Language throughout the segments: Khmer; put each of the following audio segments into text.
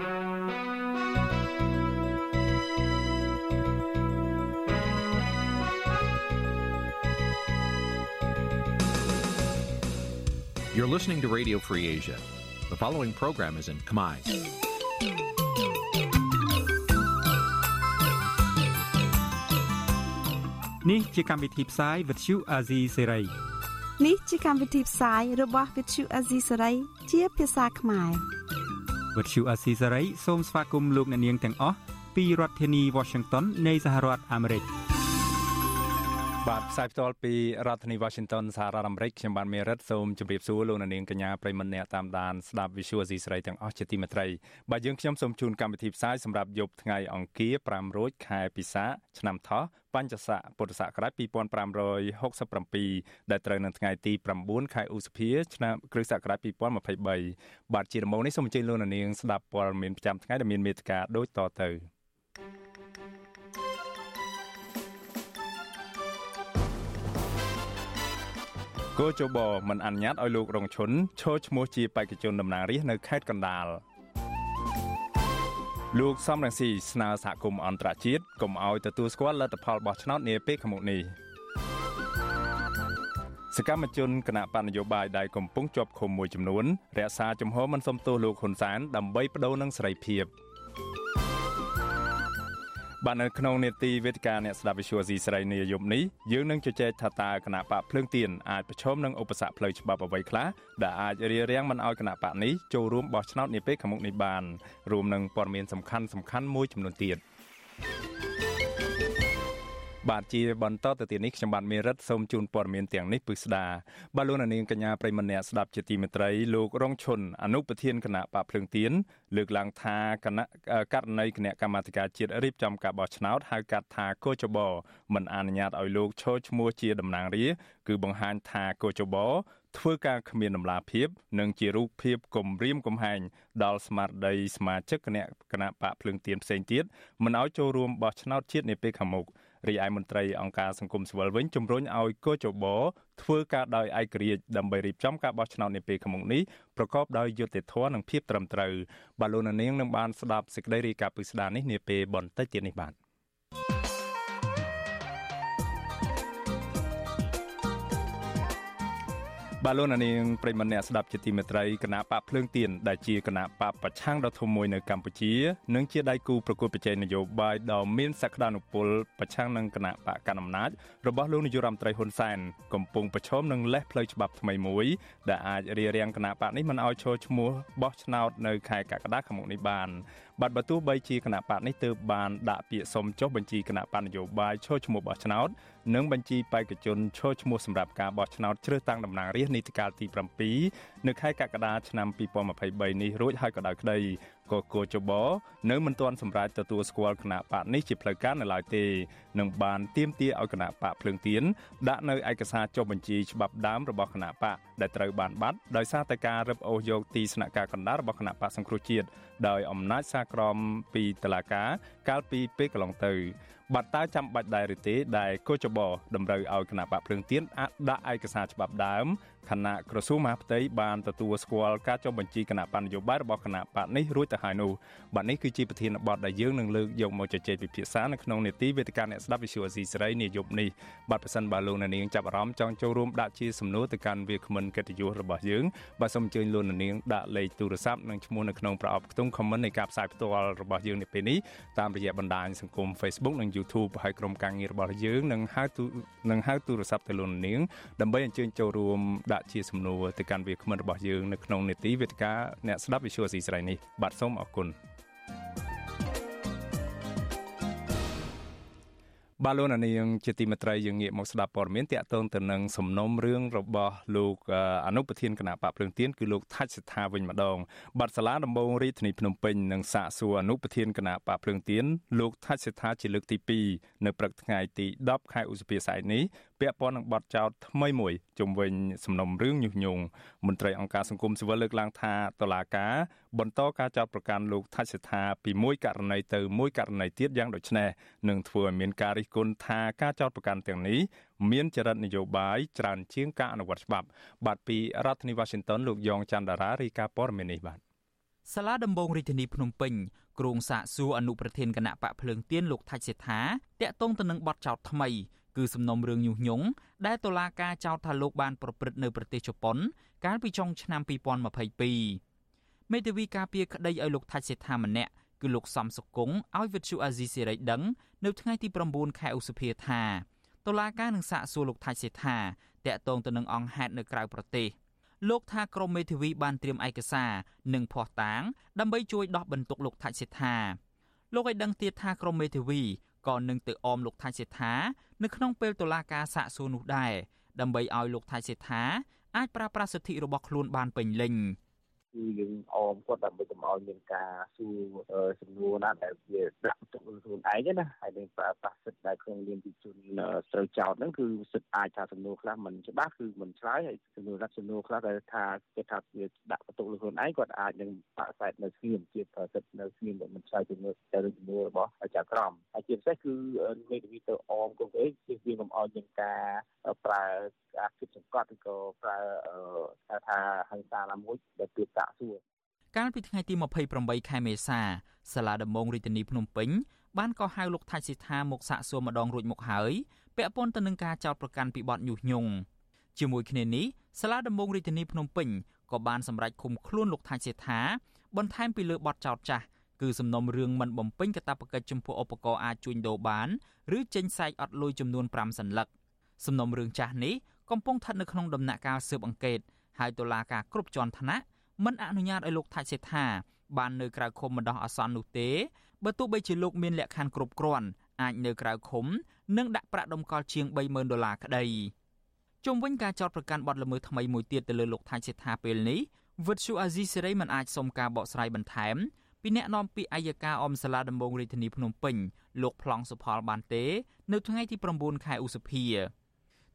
You're listening to Radio Free Asia. The following program is in Khmer. នេះជាកម្មវិធីផ្សាយ Vuthu Azizi Serai នេះជាកម្មវិធីផ្សាយរបស់ Vuthu Azizi Serai ជាភាសាខ្មែរ Vuthu Azizi Serai សូមស្វាគមន៍លោកអ្នកនាងទាំងអស់ពីរដ្ឋធានី Washington នៃសហរដ្ឋអាមេរិក។ បាទផ្សាយផ្ទាល់ពីរដ្ឋធានី Washington សហរដ្ឋអាមេរិកខ្ញុំបានមេរិតសូមជម្រាបសួរលោកនាងកញ្ញាប្រិមត្តអ្នកតាមដានស្ដាប់ Visual C ស្រីទាំងអស់ជាទីមេត្រីបាទយើងខ្ញុំសូមជូនកម្មវិធីផ្សាយសម្រាប់យប់ថ្ងៃអង្គារ5រោចខែពិសាឆ្នាំថោះបញ្ញស័កពុទ្ធសករាជ2567ដែលត្រូវនៅថ្ងៃទី9ខែឧសភាឆ្នាំគ្រិស្តសករាជ2023បាទជាដំបូងនេះសូមអញ្ជើញលោកនាងស្ដាប់ព័ត៌មានប្រចាំថ្ងៃដែលមានមេត្តាដូចតទៅ គោចបមិនអនុញ្ញាតឲ្យលោករងឈុនឈរឈ្មោះជាបេក្ខជនតំណាងរាស្ត្រនៅខេត្តកណ្ដាលលោកសំរងស៊ីស្នើសហគមន៍អន្តរជាតិកុំឲ្យទទួលស្គាល់លទ្ធផលបោះឆ្នោតនាពេលខាងមុខនេះសកម្មជនគណៈបណ្ឌនយោបាយដែលកំពុងជាប់ឃុំមួយចំនួនរក្សាជំហរមិនសមទោសលោកហ៊ុនសែនដើម្បីបដូរនឹងសេរីភាព។ បាទនៅក្នុងនេតិវេទិកាអ្នកស្ដាប់វិទ្យុអស៊ីស្រីនាយប់នេះយើងនឹងជជែកថាតើគណៈបកភ្លើងទៀនអាចប្រឈមនឹងឧបសគ្គផ្លូវច្បាប់អ្វីខ្លះដែលអាចរារាំងមិនឲ្យគណៈបកនេះចូលរួមបោះឆ្នោតនាពេលខាងមុខនេះបានរួមនឹងព័ត៌មានសំខាន់សំខាន់មួយចំនួនទៀត បាទជាបន្តទៅទៀតនេះខ្ញុំបាទមេរិតសូមជូនព័ត៌មានទាំងនេះពិស្ដាបាទលោកនាងកញ្ញាប្រិមម្នាក់ស្ដាប់ជាទីមេត្រីលោករងឈុនអនុប្រធានគណៈបកភ្លើងទៀនលើកឡើងថាគណៈករណីគណៈកម្មាធិការជាតិរៀបចំការបោះឆ្នោតហៅកាត់ថាកោចបមិនអនុញ្ញាតឲ្យលោកឈរឈ្មោះជាតំណាងរាគឺបង្ហាញថាកោចបធ្វើការគ្មានដំណាភាពនិងជារូបភាពគំរាមកំហែងដល់ស្មារតីសមាជិកគណៈគណៈបកភ្លើងទៀនផ្សេងទៀតមិនឲ្យចូលរួមបោះឆ្នោតជាតិនាពេលខាងមុខ រីឯមន្ត្រីអង្គការសង្គមស៊ីវិលវិញជំរុញឲ្យកោចបធ្វើការដោយឯករាជ្យដើម្បីរៀបចំការបោះឆ្នោតនាពេលខាងមុខនេះប្រកបដោយយុត្តិធម៌និងភាពត្រឹមត្រូវបាទលោកនាងនឹងបានស្ដាប់សេចក្តីរាយការណ៍ពិស្ដារនេះនាពេលបន្តិចទៀតនេះបាទ បាទលោកនាងប្រិមម្នាក់ស្ដាប់ជាទីមេត្រីគណៈបកភ្លើងទៀនដែលជាគណៈបកប្រឆាំងដ៏ធំមួយនៅកម្ពុជានិងជាដៃគូប្រកួតប្រជែងនយោបាយដ៏មានសក្តានុពលប្រឆាំងនឹងគណៈបកកណ្ដាលអំណាចរបស់លោកនាយរដ្ឋមន្ត្រីហ៊ុនសែនកំពុងប្រឈមនឹងលេសផ្លូវច្បាប់ថ្មីមួយដែលអាចរារាំងគណៈបកនេះមិនឲ្យឈរឈ្មោះបោះឆ្នោតនៅខែកក្កដាខាងមុខនេះបាន បាទបើទោះបីជាគណៈបកនេះទើបបានដាក់ពាក្យសុំចុះបញ្ជីគណៈបកនយោបាយឈរឈ្មោះបោះឆ្នោតនិងបញ្ជីបេក្ខជនឈរឈ្មោះសម្រាប់ការបោះឆ្នោតជ្រើសតាំងតំណាងរាស្ត្រនីតិកាលទី7នៅខែកក្កដាឆ្នាំ2023នេះរួចហើយក៏ដោយក្តី ក៏គោចបនៅមិនទាន់សម្រេចទទួលស្គាល់គណៈបកនេះជាផ្លូវការនៅឡើយទេនឹងបានទៀមទាឲ្យគណៈបកភ្លើងទៀនដាក់នៅឯកសារចុះបញ្ជីច្បាប់ដើមរបស់គណៈបកដែលត្រូវបានបាត់ដោយសារតែការរឹបអូសយកទីស្នាក់ការកណ្ដាលរបស់គណៈបកសង្គ្រោះជាតិដោយអំណាចសាក្រមពីតឡាការកាលពីពេលកន្លងទៅបាត់តើចាំបាច់ដែរឬទេដែលកោចបតម្រូវឲ្យគណៈបកភ្លើងទៀនដាក់ឯកសារច្បាប់ដើម គណៈក្រសួងមហាផ្ទៃបានទទួលស្គាល់ការចុះបញ្ជីគណៈបណ្ឌនយោបាយរបស់គណៈបកនេះរួចទៅហើយនោះបាទនេះគឺជាប្រធានបទដែលយើងនឹងលើកយកមកជជែកពិភាក្សានៅក្នុងនេតិវេទិកាអ្នកស្ដាប់វិទ្យុអស៊ីសេរីនាយប់នេះបាទប្រសិនបើលោកអ្នកនាងចាប់អារម្មណ៍ចង់ចូលរួមដាក់ជាសំណួរទៅកាន់វាគ្មិនកិត្តិយសរបស់យើងបាទសូមអញ្ជើញលោកអ្នកនាងដាក់លេខទូរស័ព្ទនិងឈ្មោះនៅក្នុងប្រអប់ខ្ទង់ comment នៃការផ្សាយផ្ទាល់របស់យើងនៅពេលនេះតាមរយៈបណ្ដាញសង្គម Facebook និង YouTube ហើយក្រុមការងាររបស់យើងនឹងហៅនឹងហៅទូរស័ព្ទទៅលោកអ្នកនាងដើម្បីអញ្ជើញចូលរួមដាក់ជាសំណួរទៅកាន់វាគ្មិនរបស់យើងនៅក្នុងនេតិវេទិកាអ្នកស្ដាប់វិទ្យុអស៊ីស្រីនេះបាទសូមអរគុណបាទលោកនាងជាទីមេត្រីយើងងាកមកស្ដាប់ព័ត៌មានតាក់ទងទៅនឹងសំណុំរឿងរបស់លោកអនុប្រធានគណៈបកភ្លើងទៀនគឺលោកថាច់សិដ្ឋាវិញម្ដងបាត់សាលាដំបងរាជធានីភ្នំពេញនឹងសាកសួរអនុប្រធានគណៈបកភ្លើងទៀនលោកថាច់សិដ្ឋាជាលើកទី2នៅព្រឹកថ្ងៃទី10ខែឧសភាស្អែកនេះ ពាក់ព័ន្ធនឹងបទចោទថ្មីមួយជំវិញសំណុំរឿងញុះញង់មន្ត្រីអង្គការសង្គមស៊ីវិលលើកឡើងថាតឡាការបន្តការចោទប្រកាន់លោកថាច់សិដ្ឋាពីមួយករណីទៅមួយករណីទៀតយ៉ាងដូចនេះនឹងធ្វើឲ្យមានការរិះគន់ថាការចោទប្រកាន់ទាំងនេះមានចរិតនយោបាយច្រើនជាងការអនុវត្តច្បាប់ បាទពីរដ្ឋធានី Washington លោកយ៉ងច័ន្ទដារារាយការណ៍ព័ត៌មាននេះបាទសាលាដំបងរាជធានីភ្នំពេញគ្រងសាកសួរអនុប្រធានគណៈបកភ្លើងទៀនលោកថាច់សេដ្ឋាតាក់ទងទៅនឹងបទចោទថ្មី គឺសំណុំរឿងញុះញង់ដែលតុលាការចោទថាលោកបានប្រព្រឹត្តនៅប្រទេសជប៉ុន កាលពីចុងឆ្នាំ2022មេធាវីការពារក្តីឲ្យលោកថាច់សេដ្ឋាម្នាក់គឺលោកសំសុគង្គឲ្យវិទ្យុអាស៊ីសេរីដឹងនៅថ្ងៃទី9ខែឧសភាថាតុលាការនឹងសាកសួរលោកថាច់សេដ្ឋាតាក់ទងទៅនឹងអង្គហេតុនៅក្រៅប្រទេសលោកថាក្រមមេធាវីបានត្រៀមឯកសារនិងភ័ស្តុតាងដើម្បីជួយដោះបន្ទុកលោកថាច់សេដ្ឋាលោកឲ្យដឹងទៀតថាក្រមមេធាវីក៏នឹងទៅអមលោកថៃសេដ្ឋា នៅក្នុងពេលតុលាការសាកសួរនោះដែរដើម្បីឲ្យលោកថៃសេដ្ឋាអាចប្រើប្រាស់សិទ្ធិរបស់ខ្លួនបានពេញលេញ។ គឺយើងអមគាត់ដើម្បីកុំឲ្យមានការសួរសំណួរណាដែលវាដាក់ទុកខ្លួនឯងណាហើយនឹងប្រើប្រាស់សិទ្ធិដែលក្នុងនាមជាជនត្រូវចោទហ្នឹងគឺសិទ្ធិអាចថាសំណួរខ្លះមិនច្បាស់គឺមិនឆ្លើយហើយសំណួរដាក់សំណួរខ្លះដែលថាគេថាវាដាក់បន្ទុកលើខ្លួនឯងគាត់អាចនឹងបាក់សែតនៅស្ងៀមជាសិទ្ធិនៅស្ងៀមដែលមិនឆ្លើយជំនួយទៅសំណួររបស់ចៅក្រមហើយជាពិសេសគឺមេធាវីទៅអមគាត់ឯងជៀសវាងកុំឲ្យមានការប្រើការគិតសង្កត់ឬក៏ប្រើថាហិង្សាណាមួយដែលពីសាកសួរកាលពីថ្ងៃទី28ខែមេសាសាលាដំបងរាជធានីភ្នំពេញបានកោះហៅលោកថាច់ស៊ីថាមកសាកសួរម្ដងរួចមកហើយពាក់ព័ន្ធទៅនឹងការចោទប្រកាន់ពីបទញុះញង់ជាមួយគ្នានេះសាលាដំបងរាជធានីភ្នំពេញក៏បានសម្រេចឃុំខ្លួនលោកថាច់សេថាបន្ថែមពីលើបទចោទចាស់គឺសំណុំរឿងមិនបំពេញកាតព្វកិច្ចចំពោះឧបករណ៍អាចជួញដូរបានឬចេញសាយអត់លុយចំនួន5សន្លឹកសំណុំរឿងចាស់នេះកំពុងស្ថិតនៅក្នុងដំណាក់កាលស៊ើបអង្កេតហើយតុលាការគ្រប់ជាន់ថ្នាក់ មិនអនុញ្ញាតឲ្យលោកថាច់សេដ្ឋាបាននៅក្រៅឃុំបណ្ដោះអាសន្ននោះទេបើទោះបីជាលោកមានលក្ខខណ្ឌគ្រប់គ្រាន់អាចនៅក្រៅឃុំនិងដាក់ប្រាក់ដំកល់ជាង30000ដុល្លារក្តីជុំវិញការចោទប្រកាន់បទល្មើសថ្មីមួយទៀតទៅលើលោកថាច់សេដ្ឋាពេលនេះវិទ្យុអាស៊ីសេរីមិនអាចសុំការបកស្រាយបន្ថែមពីអ្នកនាំពាក្យអัยការអមសាលាដំបងរាជធានីភ្នំពេញលោកប្លង់សុផលបានទេ នៅថ្ងៃទី9ខែឧសភា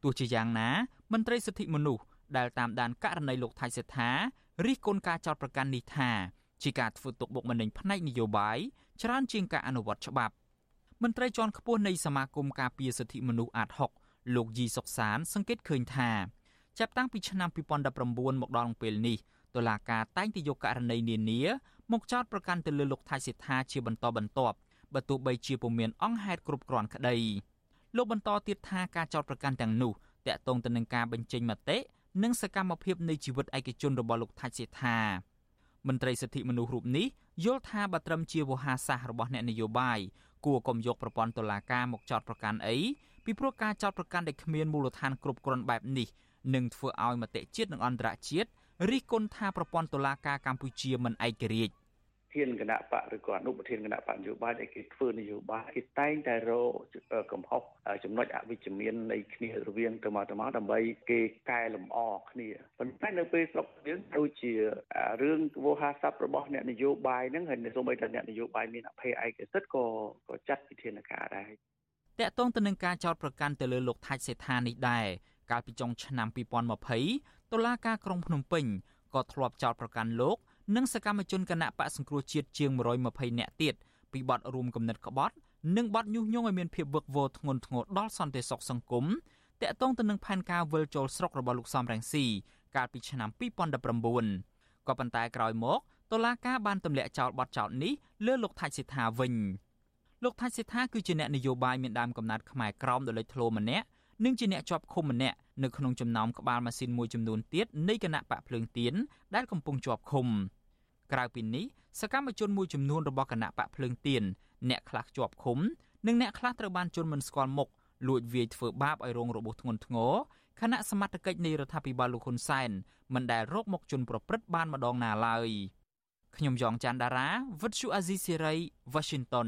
ទោះជាយ៉ាងណាមន្ត្រីសិទ្ធិមនុស្សដែលតាមដានករណីលោកថៃសេដ្ឋា រិះគន់ការចោទប្រកាន់នេះថាជាការធ្វើទុកបុកម្នេញផ្នែកនយោបាយច្រើនជាងការអនុវត្តច្បាប់មន្ត្រីជាន់ខ្ពស់នៃសមាគមការពារសិទ្ធិមនុស្សអាត6លោកយីសុកសាន សង្កេតឃើញថាចាប់តាំងពីឆ្នាំ2019មកដល់ពេលនេះតុលាការតែងតែយកករណីនានាមកចោទប្រកាន់ទៅលើលោកថៃសិដ្ឋាជាបន្តបន្ទាប់បើទោះបីជាពុំមានអង្គហេតុគ្រប់គ្រាន់ក្តីលោកបន្តទៀតថាការចោទប្រកាន់ទាំងនោះតាក់ទងទៅនឹងការបញ្ចេញមតិ និងសកម្មភាពនៃជីវិតឯកជនរបស់លោកថាច់សេថាមន្ត្រីសិទ្ធិមនុស្សរូបនេះយល់ថាបើត្រឹមជាវោហារសាស្ត្ររបស់អ្នកនយោបាយគួរកុំយកប្រព័ន្ធតុលាការមកចោទប្រកាន់អីពីព្រោះការចោទប្រកាន់ដែលគ្មានមូលដ្ឋានគ្រប់គ្រាន់បែបនេះនឹងធ្វើឲ្យមតិជាតិនិងអន្តរជាតិរិះគន់ថាប្រព័ន្ធតុលាការកម្ពុជាមិនឯករាជ្យ ធានគណៈបកឬក៏អនុប្រធានគណៈបកនយោបាយដែលគេធ្វើនយោបាយគេតែងតែរកកំហុសចំណុចអវិជ្ជមាននៃគ្នារវាងទៅមកទៅមកដើម្បីគេកែលម្អគ្នាប៉ុន្តែនៅពេលស្រុកយើងដូចជារឿងវោហារស័ព្ទរបស់អ្នកនយោបាយហ្នឹងហើយសូម្បីតែអ្នកនយោបាយមានអភ័យឯកសិទ្ធិក៏ក៏ចាត់វិធានការដែរតកតងទៅនឹងការចោទប្រកាន់ទៅលើលោកថាច់សេដ្ឋានេះដែរកាលពីចុងឆ្នាំ2020តុលាការក្រុងភ្នំពេញក៏ធ្លាប់ចោទប្រកាន់លោក និងសកម្មជនគណៈបកសង្គ្រោះជាតិជាង120នាក់ទៀតពីបទរួមគំនិតក្បត់និងបទញុះញង់ឲ្យមានភាពវឹកវរធ្ងន់ធ្ងរដល់សន្តិសុខសង្គមតាក់ទងទៅនឹងផែនការវិលចូលស្រុករបស់លោកសំរងស៊ីកាលពីឆ្នាំ2019ក៏ប៉ុន្តែក្រោយមកតុលាការបានទម្លាក់ចោលបទចោទនេះលើលោកថាច់សិដ្ឋាវិញលោកថាច់សិដ្ឋាគឺជាអ្នកនយោបាយមានដើមកំណត់ខ្មែរក្រមដ៏លេចធ្លោម្នាក់និងជាអ្នកជាប់ឃុំម្នាក់ នៅក្នុងចំណោមក្បាលម៉ាស៊ីនមួយចំនួនទៀតនៃគណៈបកភ្លើងទៀនដែលកំពុងជាប់ឃុំក្រៅពីនេះសកម្មជនមួយចំនួនរបស់គណៈបកភ្លើងទៀនអ្នកខ្លះជាប់ឃុំនិងអ្នកខ្លះត្រូវបានជន់មិនស្គាល់មុខលួចវាយធ្វើបាបឲ្យរងរបួសធ្ងន់ធ្ងរគណៈសមត្ថកិច្ចនៃរដ្ឋាភិបាលលោកហ៊ុនសែនមិនដែលរកមកជន់ប្រព្រឹត្តបានម្ដងណាឡើយខ្ញុំយ៉ងច័ន្ទដារាវិទ្យុអាស៊ីសេរី Washington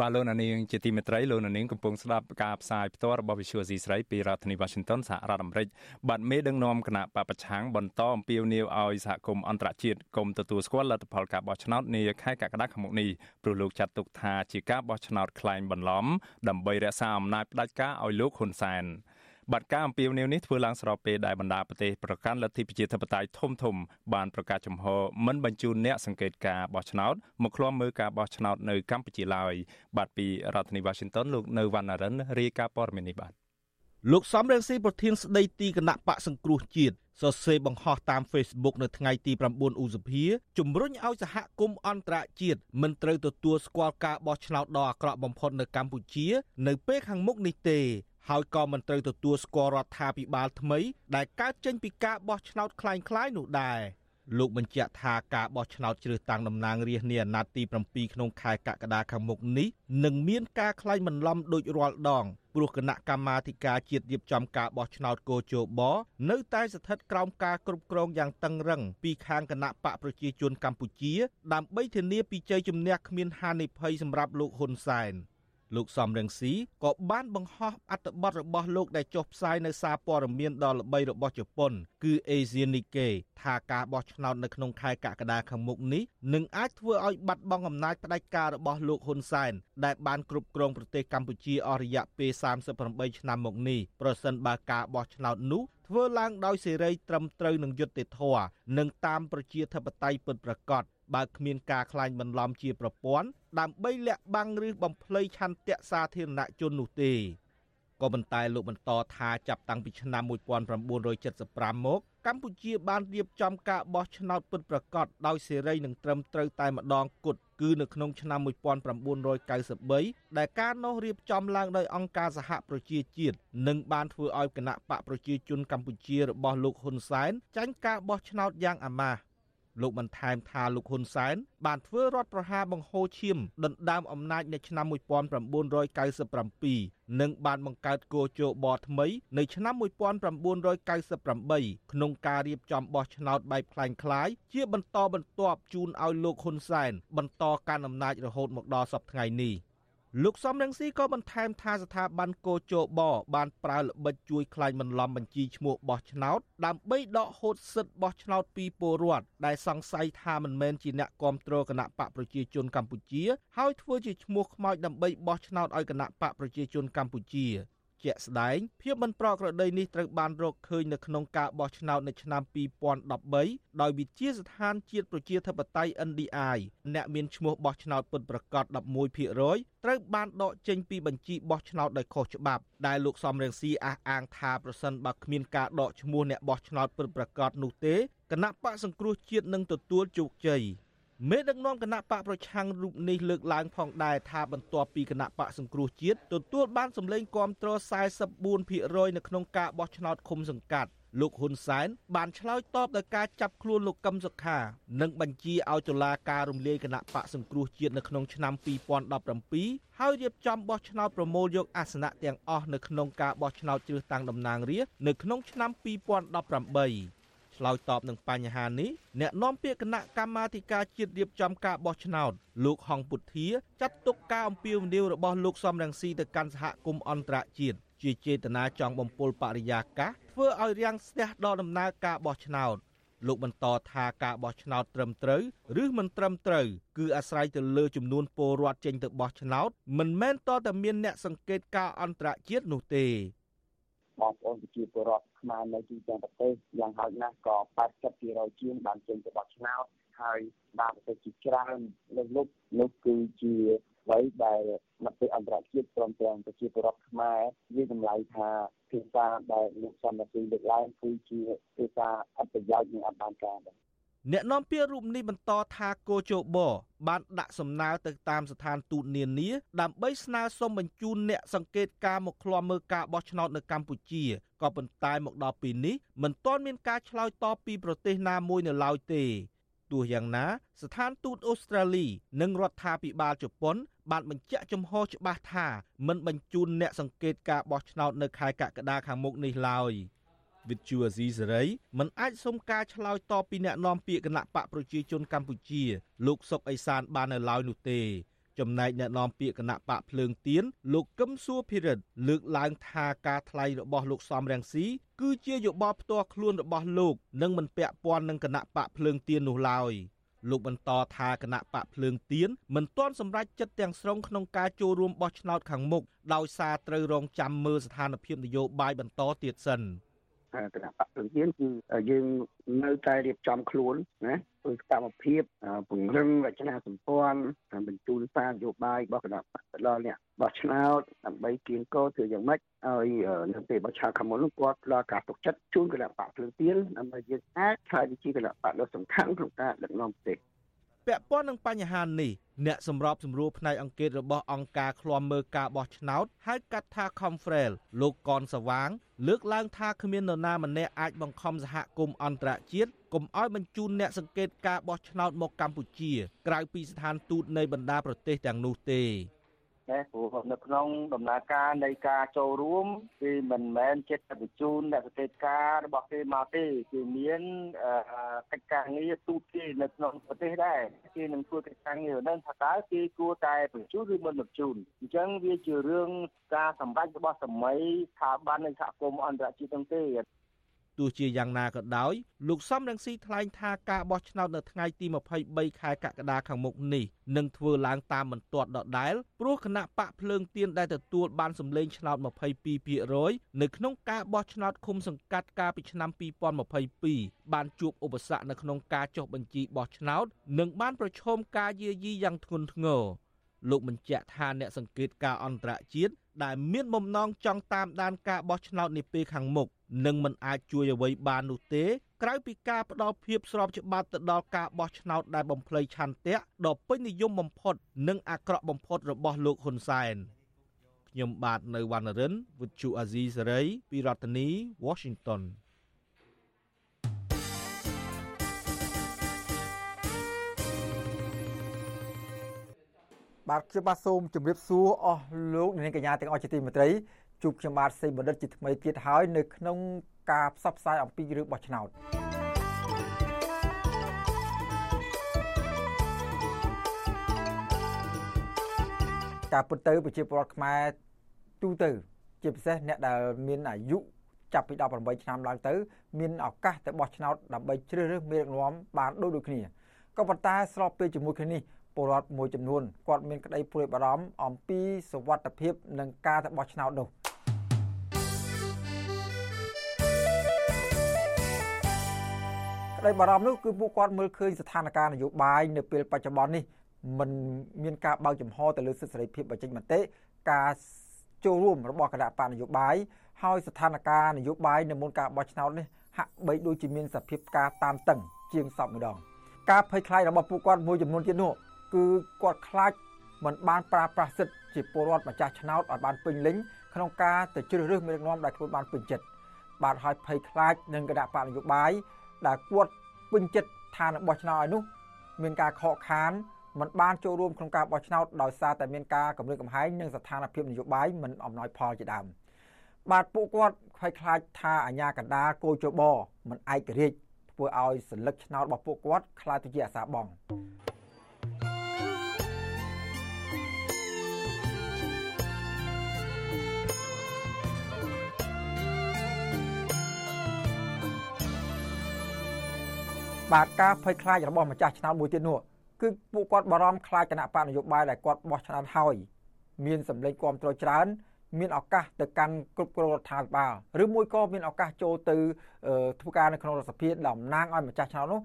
បាទលោកនាងជាទីមេត្រីលោកនាងកំពុងស្ដាប់ការផ្សាយផ្ទាល់របស់ Visual C ស្រីពីរដ្ឋធានី Washington សហរដ្ឋអាមេរិកបាទមេដឹកនាំគណៈបពប្រឆាំងបន្តអំពាវនាវឲ្យសហគមន៍អន្តរជាតិកុំទទួលស្គាល់លទ្ធផលការបោះឆ្នោតនាខែកក្កដាខាងមុខនេះព្រោះលោកចាត់ទុកថាជាការបោះឆ្នោតក្លែងបន្លំដើម្បីរក្សាអំណាចផ្ដាច់ការឲ្យលោកហ៊ុនសែន។ បាត់ការអំពាវនាវនេះធ្វើឡើងស្របពេលដែលបណ្ដាប្រទេសប្រកាន់លទ្ធិប្រជាធិបតេយ្យធំធំបានប្រកាសចំហមិនបញ្ជូនអ្នកសង្កេតការបោះឆ្នោតមកឃ្លាំមើលការបោះឆ្នោតនៅកម្ពុជាឡើយបាទពីរដ្ឋធានី Washington លោកនៅវណ្ណរិនរាយការណ៍ព័ត៌មាននេះបាទលោកសំរងស៊ីប្រធានស្ដីទីគណៈបកសង្គ្រោះជាតិសរសេរបង្ហោះតាម Facebook នៅថ្ងៃទី9ឧសភាជំរុញឲ្យសហគមន៍អន្តរជាតិមិនត្រូវទទួលស្គាល់ការបោះឆ្នោតដ៏អាក្រក់បំផុតនៅកម្ពុជា នៅពេលខាងមុខនេះទេ ហើយក៏មិនត្រូវទទួលស្គាល់រដ្ឋាភិបាលថ្មីដែលកើតចេញពីការបោះឆ្នោតคล้ายៗនោះដែរលោកបញ្ជាក់ថាការបោះឆ្នោតជ្រើសតាំងតំណាងរាស្ត្រនាអាណត្តិទី7ក្នុងខែកក្កដាខាងមុខនេះនឹងមានការក្លែងបន្លំដូចរាល់ដងព្រោះគណៈកម្មាធិការជាតិរៀបចំការបោះឆ្នោតកោជបនៅតែស្ថិតក្រោមការគ្រប់គ្រងយ៉ាងតឹងរឹងពីខាងគណៈបកប្រជាជនកម្ពុជាដើម្បីធានាពីជ័យជំនះគ្មានហានិភ័យសម្រាប់លោកហ៊ុនសែន។ លោកសំរងស៊ីក៏បានបង្ហោះអត្ថបទរបស់លោកដែលចុះផ្សាយនៅសារព័ត៌មានដ៏ល្បីរបស់ជប៉ុន គឺ Asian Nikkei ថាការបោះឆ្នោតនៅក្នុងខែកក្កដាខាងមុខនេះនឹងអាចធ្វើឲ្យបាត់បង់អំណាចផ្ដាច់ការរបស់លោកហ៊ុនសែនដែលបានគ្រប់គ្រងប្រទេសកម្ពុជាអស់រយៈពេល38ឆ្នាំមកនេះប្រសិនបើការបោះឆ្នោតនោះធ្វើឡើងដោយសេរីត្រឹមត្រូវនឹងយុត្តិធម៌និងតាមប្រជាធិបតេយ្យពិតប្រាកដ បើគ្មានការក្លែងបន្លំជាប្រព័ន្ធដើម្បីលាក់បាំងឬបំភ្លៃឆន្ទៈសាធារណជននោះទេក៏ប៉ុន្តែលោកបន្តថាចាប់តាំងពីឆ្នាំ1975មកកម្ពុជាបានរៀបចំការបោះឆ្នោតពិតប្រាកដដោយសេរីនិងត្រឹមត្រូវតែម្ដងគត់គឺនៅក្នុងឆ្នាំ1993ដែលការនោះរៀបចំឡើងដោយអង្គការសហប្រជាជាតិនិងបានធ្វើឲ្យគណៈបកប្រជាជនកម្ពុជារបស់លោកហ៊ុនសែនចាញ់ការបោះឆ្នោតយ៉ាងអាម៉ាស់ លោកបន្ថែមថាលោកហ៊ុនសែនបានធ្វើរដ្ឋប្រហារបង្ហូរឈាមដណ្ដើមអំណាចនៅឆ្នាំ1997និងបានបង្កើតគោជបថ្មីនៅឆ្នាំ1998ក្នុងការរៀបចំបោះឆ្នោតបែបคล้ายៗជាបន្តបន្ទាប់ជូនឲ្យលោកហ៊ុនសែនបន្តកាន់អំណាចរហូតមកដល់សប្តាហ៍នេះ។ លោកសំរងស៊ីក៏បន្ថែមថាស្ថាប័នកោជបបានប្រើល្បិចជួយខ្លាញ់បន្លំបញ្ជីឈ្មោះបោះឆ្នោតដើម្បីដកហូតសិទ្ធិបោះឆ្នោតពីពលរដ្ឋដែលសង្ស័យថាមិនមែនជាអ្នកគ្រប់គ្រងគណៈបកប្រជាជនកម្ពុជា ហើយធ្វើជាឈ្មោះខ្មោចដើម្បីបោះឆ្នោតឲ្យគណៈបកប្រជាជនកម្ពុជា ជាក់ស្ដែងភាពមិនប្រក្រតីនេះត្រូវបានរកឃើញនៅក្នុងការបោះឆ្នោតនៅឆ្នាំ2013ដោយវិជាស្ថានជាតិប្រជាធិបតេយ្យ NDI អ្នកមានឈ្មោះបោះឆ្នោតពិតប្រាកដ11%ត្រូវបានដកចេញពីបញ្ជីបោះឆ្នោតដោយខុសច្បាប់ដែលលោកសំរងស៊ីអះអាងថាប្រសិនបើគ្មានការដកឈ្មោះអ្នកបោះឆ្នោតពិតប្រាកដនោះទេគណៈបកសង្គ្រោះជាតិនឹងទទួលជោគជ័យ មេដឹកនាំគណៈបកប្រឆាំងរូបនេះលើកឡើងផងដែរថាបន្ទាប់ពីគណៈបកសង្គ្រោះជាតិទទួលបានសម្លេងគាំទ្រ44%នៅក្នុងការបោះឆ្នោតឃុំសង្កាត់លោកហ៊ុនសែនបានឆ្លើយតបដោយការចាប់ខ្លួនលោកកឹមសុខា និងបញ្ជាឲ្យតុលាការរំលាយគណៈបកសង្គ្រោះជាតិនៅក្នុងឆ្នាំ2017ហើយរៀបចំបោះឆ្នោតប្រមូលយកអាសនៈទាំងអស់នៅក្នុងការបោះឆ្នោតជ្រើសតាំងតំណាងរាស្ត្រនៅក្នុងឆ្នាំ2018 ឆ្លើយតបនឹងបញ្ហានេះអ្នកនាំពាក្យគណៈកម្មាធិការជាតិរៀបចំការបោះឆ្នោតលោកហងពុធាចាត់ទុកការអំពាវនាវរបស់លោកសំរងស៊ីទៅកាន់សហគមន៍អន្តរជាតិជាចេតនាចង់បំពុលបរិយាកាសធ្វើឲ្យរាំងស្ទះដល់ដំណើរការបោះឆ្នោតលោកបន្តថាការបោះឆ្នោតត្រឹមត្រូវឬមិនត្រឹមត្រូវគឺអាស្រ័យទៅលើចំនួនពលរដ្ឋចេញទៅបោះឆ្នោតមិនមែនតតែមានអ្នកសង្កេតការអន្តរជាតិនោះទេ បងប្អូនប្រជាពលរដ្ឋខ្មែរនៅទីទាំងប្រទេសយ៉ាងហោចណាស់ក៏80%ជាងបានចេញទៅបោះឆ្នោតហើយបានប្រទេសជាច្រើនលើកលុបនោះគឺជាអ្វីដែលមតិអន្តរជាតិព្រមទាំងប្រជាពលរដ្ឋខ្មែរវាតម្លៃថាភាសាដែលលោកសំរាស៊ីលើកឡើងគឺជាភាសាអត្តប្រយោជន៍និងអបានការដែរ អ្នកនាំពាក្យរូបនេះបន្តថាគោជបបានដាក់សំណើទៅតាមស្ថានទូតនានាដើម្បីស្នើសុំបញ្ជូនអ្នកសង្កេតការមកឃ្លាំមើលការបោះឆ្នោតនៅកម្ពុជាក៏ប៉ុន្តែមកដល់ពេលនេះមិនទាន់មានការឆ្លើយតបពីប្រទេសណាមួយនៅឡើយទេទោះយ៉ាងណា ស្ថានទូតអូស្ត្រាលី និងរដ្ឋាភិបាលជប៉ុន បានបញ្ជាក់ចំហច្បាស់ថាមិនបញ្ជូនអ្នកសង្កេតការបោះឆ្នោតនៅខែកក្កដាខាងមុខនេះឡើយ វិទ្យុអាស៊ីសេរីមិនអាចសុំការឆ្លើយតបពីអ្នកនាំពាក្យគណៈបកប្រជាជនកម្ពុជា លោកសុកអេសានបាននៅឡើយនោះទេ ចំណែកអ្នកនាំពាក្យគណៈបកភ្លើងទៀនលោកកឹមសួភិរិទ្ធលើកឡើងថាការថ្លែងរបស់លោកសំរងស៊ីគឺជាយោបល់ផ្ទាល់ខ្លួនរបស់លោកនិងមិនពាក់ព័ន្ធនឹងគណៈបកភ្លើងទៀននោះឡើយលោកបន្តថាគណៈបកភ្លើងទៀនមិនទាន់សម្រេចចិត្តទាំងស្រុងក្នុងការចូលរួមបោះឆ្នោតខាងមុខដោយសារត្រូវរងចាំមើលស្ថានភាពនយោបាយបន្តទៀតសិន។ គណៈបកព្រឹងទៀនគឺយើងនៅតែរៀបចំខ្លួនណាធ្វើសកម្មភាពពង្រឹងរចនាសម្ព័ន្ធបញ្ជូនសារនយោបាយរបស់គណៈបកទៅដល់អ្នកបោះឆ្នោតដើម្បីគៀងគរធ្វើយ៉ាងម៉េចឲ្យនៅពេលបោះឆ្នោតខាងមុននោះគាត់ផ្ដល់ការទុកចិត្តជូនគណៈបកព្រឹងទៀនដើម្បីយើងអាចឆ្លើយជាគណៈបកដ៏សំខាន់ក្នុងការដឹកនាំប្រទេស ពាក់ព័ន្ធនឹងបញ្ហានេះអ្នកសម្របសម្រួលផ្នែកអង្គការរបស់អង្គការឃ្លាំមើលការបោះឆ្នោតហៅកាត់ថា Confrel លោកកនសវាង លើកឡើងថាគ្មាននរណាម្នាក់អាចបង្ខំសហគមន៍អន្តរជាតិកុំឲ្យបញ្ជូនអ្នកសង្កេតការបោះឆ្នោតមកកម្ពុជា ក្រៅពីស្ថានទូតនៃបណ្ដាប្រទេសទាំងនោះទេ ណាព្រោះនៅក្នុងដំណើរការនៃការចូលរួមគឺមិនមែនចិត្តបញ្ជូនអ្នកសង្កេតការរបស់គេមកទេគឺមានកិច្ចការងារទូតគេនៅក្នុងប្រទេសដែរគេនឹងធ្វើកិច្ចការងារហ្នឹងថាតើគេគួរតែបញ្ជូនឬមិនបញ្ជូនអញ្ចឹងវាជារឿងការសម្រេចរបស់សម័យស្ថាប័ននៃសហគមន៍អន្តរជាតិទាំងទេ ទោះជាយ៉ាងណាក៏ដោយលោកសំរងស៊ីថ្លែងថាការបោះឆ្នោតនៅថ្ងៃទី23ខែកក្កដាខាងមុខនេះនឹងធ្វើឡើងតាមបន្ទាត់ដដែលព្រោះគណៈបកភ្លើងទៀនដែលទទួលបានសម្លេងឆ្នោត22%នៅក្នុងការបោះឆ្នោតឃុំសង្កាត់កាលពីឆ្នាំ2022បានជួបឧបសគ្គនៅក្នុងការចុះបញ្ជីបោះឆ្នោត និងបានប្រឈមការយាយីយ៉ាងធ្ងន់ធ្ងរលោកបញ្ជាក់ថាអ្នកសង្កេតការអន្តរជាតិដែលមានបំណងចង់តាមដានការបោះឆ្នោតនាពេលខាងមុខ នឹងមិនអាចជួយអ្វីបាននោះទេ ក្រៅពីការផ្ដល់ភាពស្របច្បាប់ទៅដល់ការបោះឆ្នោតដែលបំភ្លៃឆន្ទៈដ៏ពេញនិយមបំផុត និងអាក្រក់បំផុតរបស់លោកហ៊ុនសែនខ្ញុំបាទនៅវណ្ណរិន With Chu Azizi Saray ពីរដ្ឋធានី Washington បាទខ្ញុំបាទសូមជម្រាបសួរអស់លោកអ្នកកញ្ញាទាំងអស់ជាទីមេត្រី ជួបខ្ញុំបាទសេបណ្ឌិតជាថ្មីទៀតហើយនៅក្នុងការផ្សព្វផ្សាយអំពីរឿងបោះឆ្នោតការពុតទៅប្រជាពលរដ្ឋខ្មែរទូទៅ ជាពិសេសអ្នកដែលមានអាយុចាប់ពី18ឆ្នាំឡើងទៅ មានឱកាសទៅបោះឆ្នោតដើម្បីជ្រើសរើសមេដឹកនាំបានដូចដូចគ្នាក៏ប៉ុន្តែស្របពេលជាមួយគ្នានេះពលរដ្ឋមួយចំនួនគាត់មានក្តីព្រួយបារម្ភអំពីសុវត្ថិភាពនិងការទៅបោះឆ្នោតនោះ ក្តីបារម្ភនោះគឺពួកគាត់មើលឃើញស្ថានភាពនយោបាយនៅពេលបច្ចុប្បន្ននេះมันមានការបើកចំហទៅលើសិទ្ធិសេរីភាពបញ្ចេញមតិការចូលរួមរបស់គណៈបកនយោបាយហើយស្ថានភាពនយោបាយនៅមុនការបោះឆ្នោតនេះហាក់បីដូចជាមានសភាពការតានតឹងជាងសពម្ដងការភ័យខ្លាចរបស់ពួកគាត់មួយចំនួនទៀតនោះគឺគាត់ខ្លាចមិនបានប្រើប្រាស់សិទ្ធិជាពលរដ្ឋម្ចាស់ឆ្នោតឲ្យបានពេញលេញក្នុងការទៅជ្រើសរើសមេដឹកនាំដែលខ្លួនបានពេញចិត្តបាទហើយភ័យខ្លាចនឹងគណៈបកនយោបាយ ដែលគាត់ពេញចិត្តឋានរបស់ឆ្នោតឲ្យនោះមានការខកខានមិនបានចូលរួមក្នុងការបោះឆ្នោតដោយសារតែមានការកម្រិតកំហែងនិងស្ថានភាពនយោបាយមិនអំណោយផលជាដើមបាទពួកគាត់ខ្វាយខ្លាចថាអាញាកណ្ដាលគោចបមិនឯករាជ្យធ្វើឲ្យសិលឹកឆ្នោតរបស់ពួកគាត់ខ្លាចទៅជាអាសាបង បាទការភ័យខ្លាចរបស់ម្ចាស់ឆ្នោតមួយទៀតនោះគឺពួកគាត់បារម្ភខ្លាចគណៈបកនយោបាយដែលគាត់បោះឆ្នោតហើយមានសម្លេងគាំទ្រច្រើន មានឱកាសទៅកាន់គ្រប់គ្រងរដ្ឋាភិបាលឬមួយក៏មានឱកាសចូលទៅធ្វើការនៅក្នុងរដ្ឋសភាតំណាងឲ្យម្ចាស់ឆ្នោតនោះ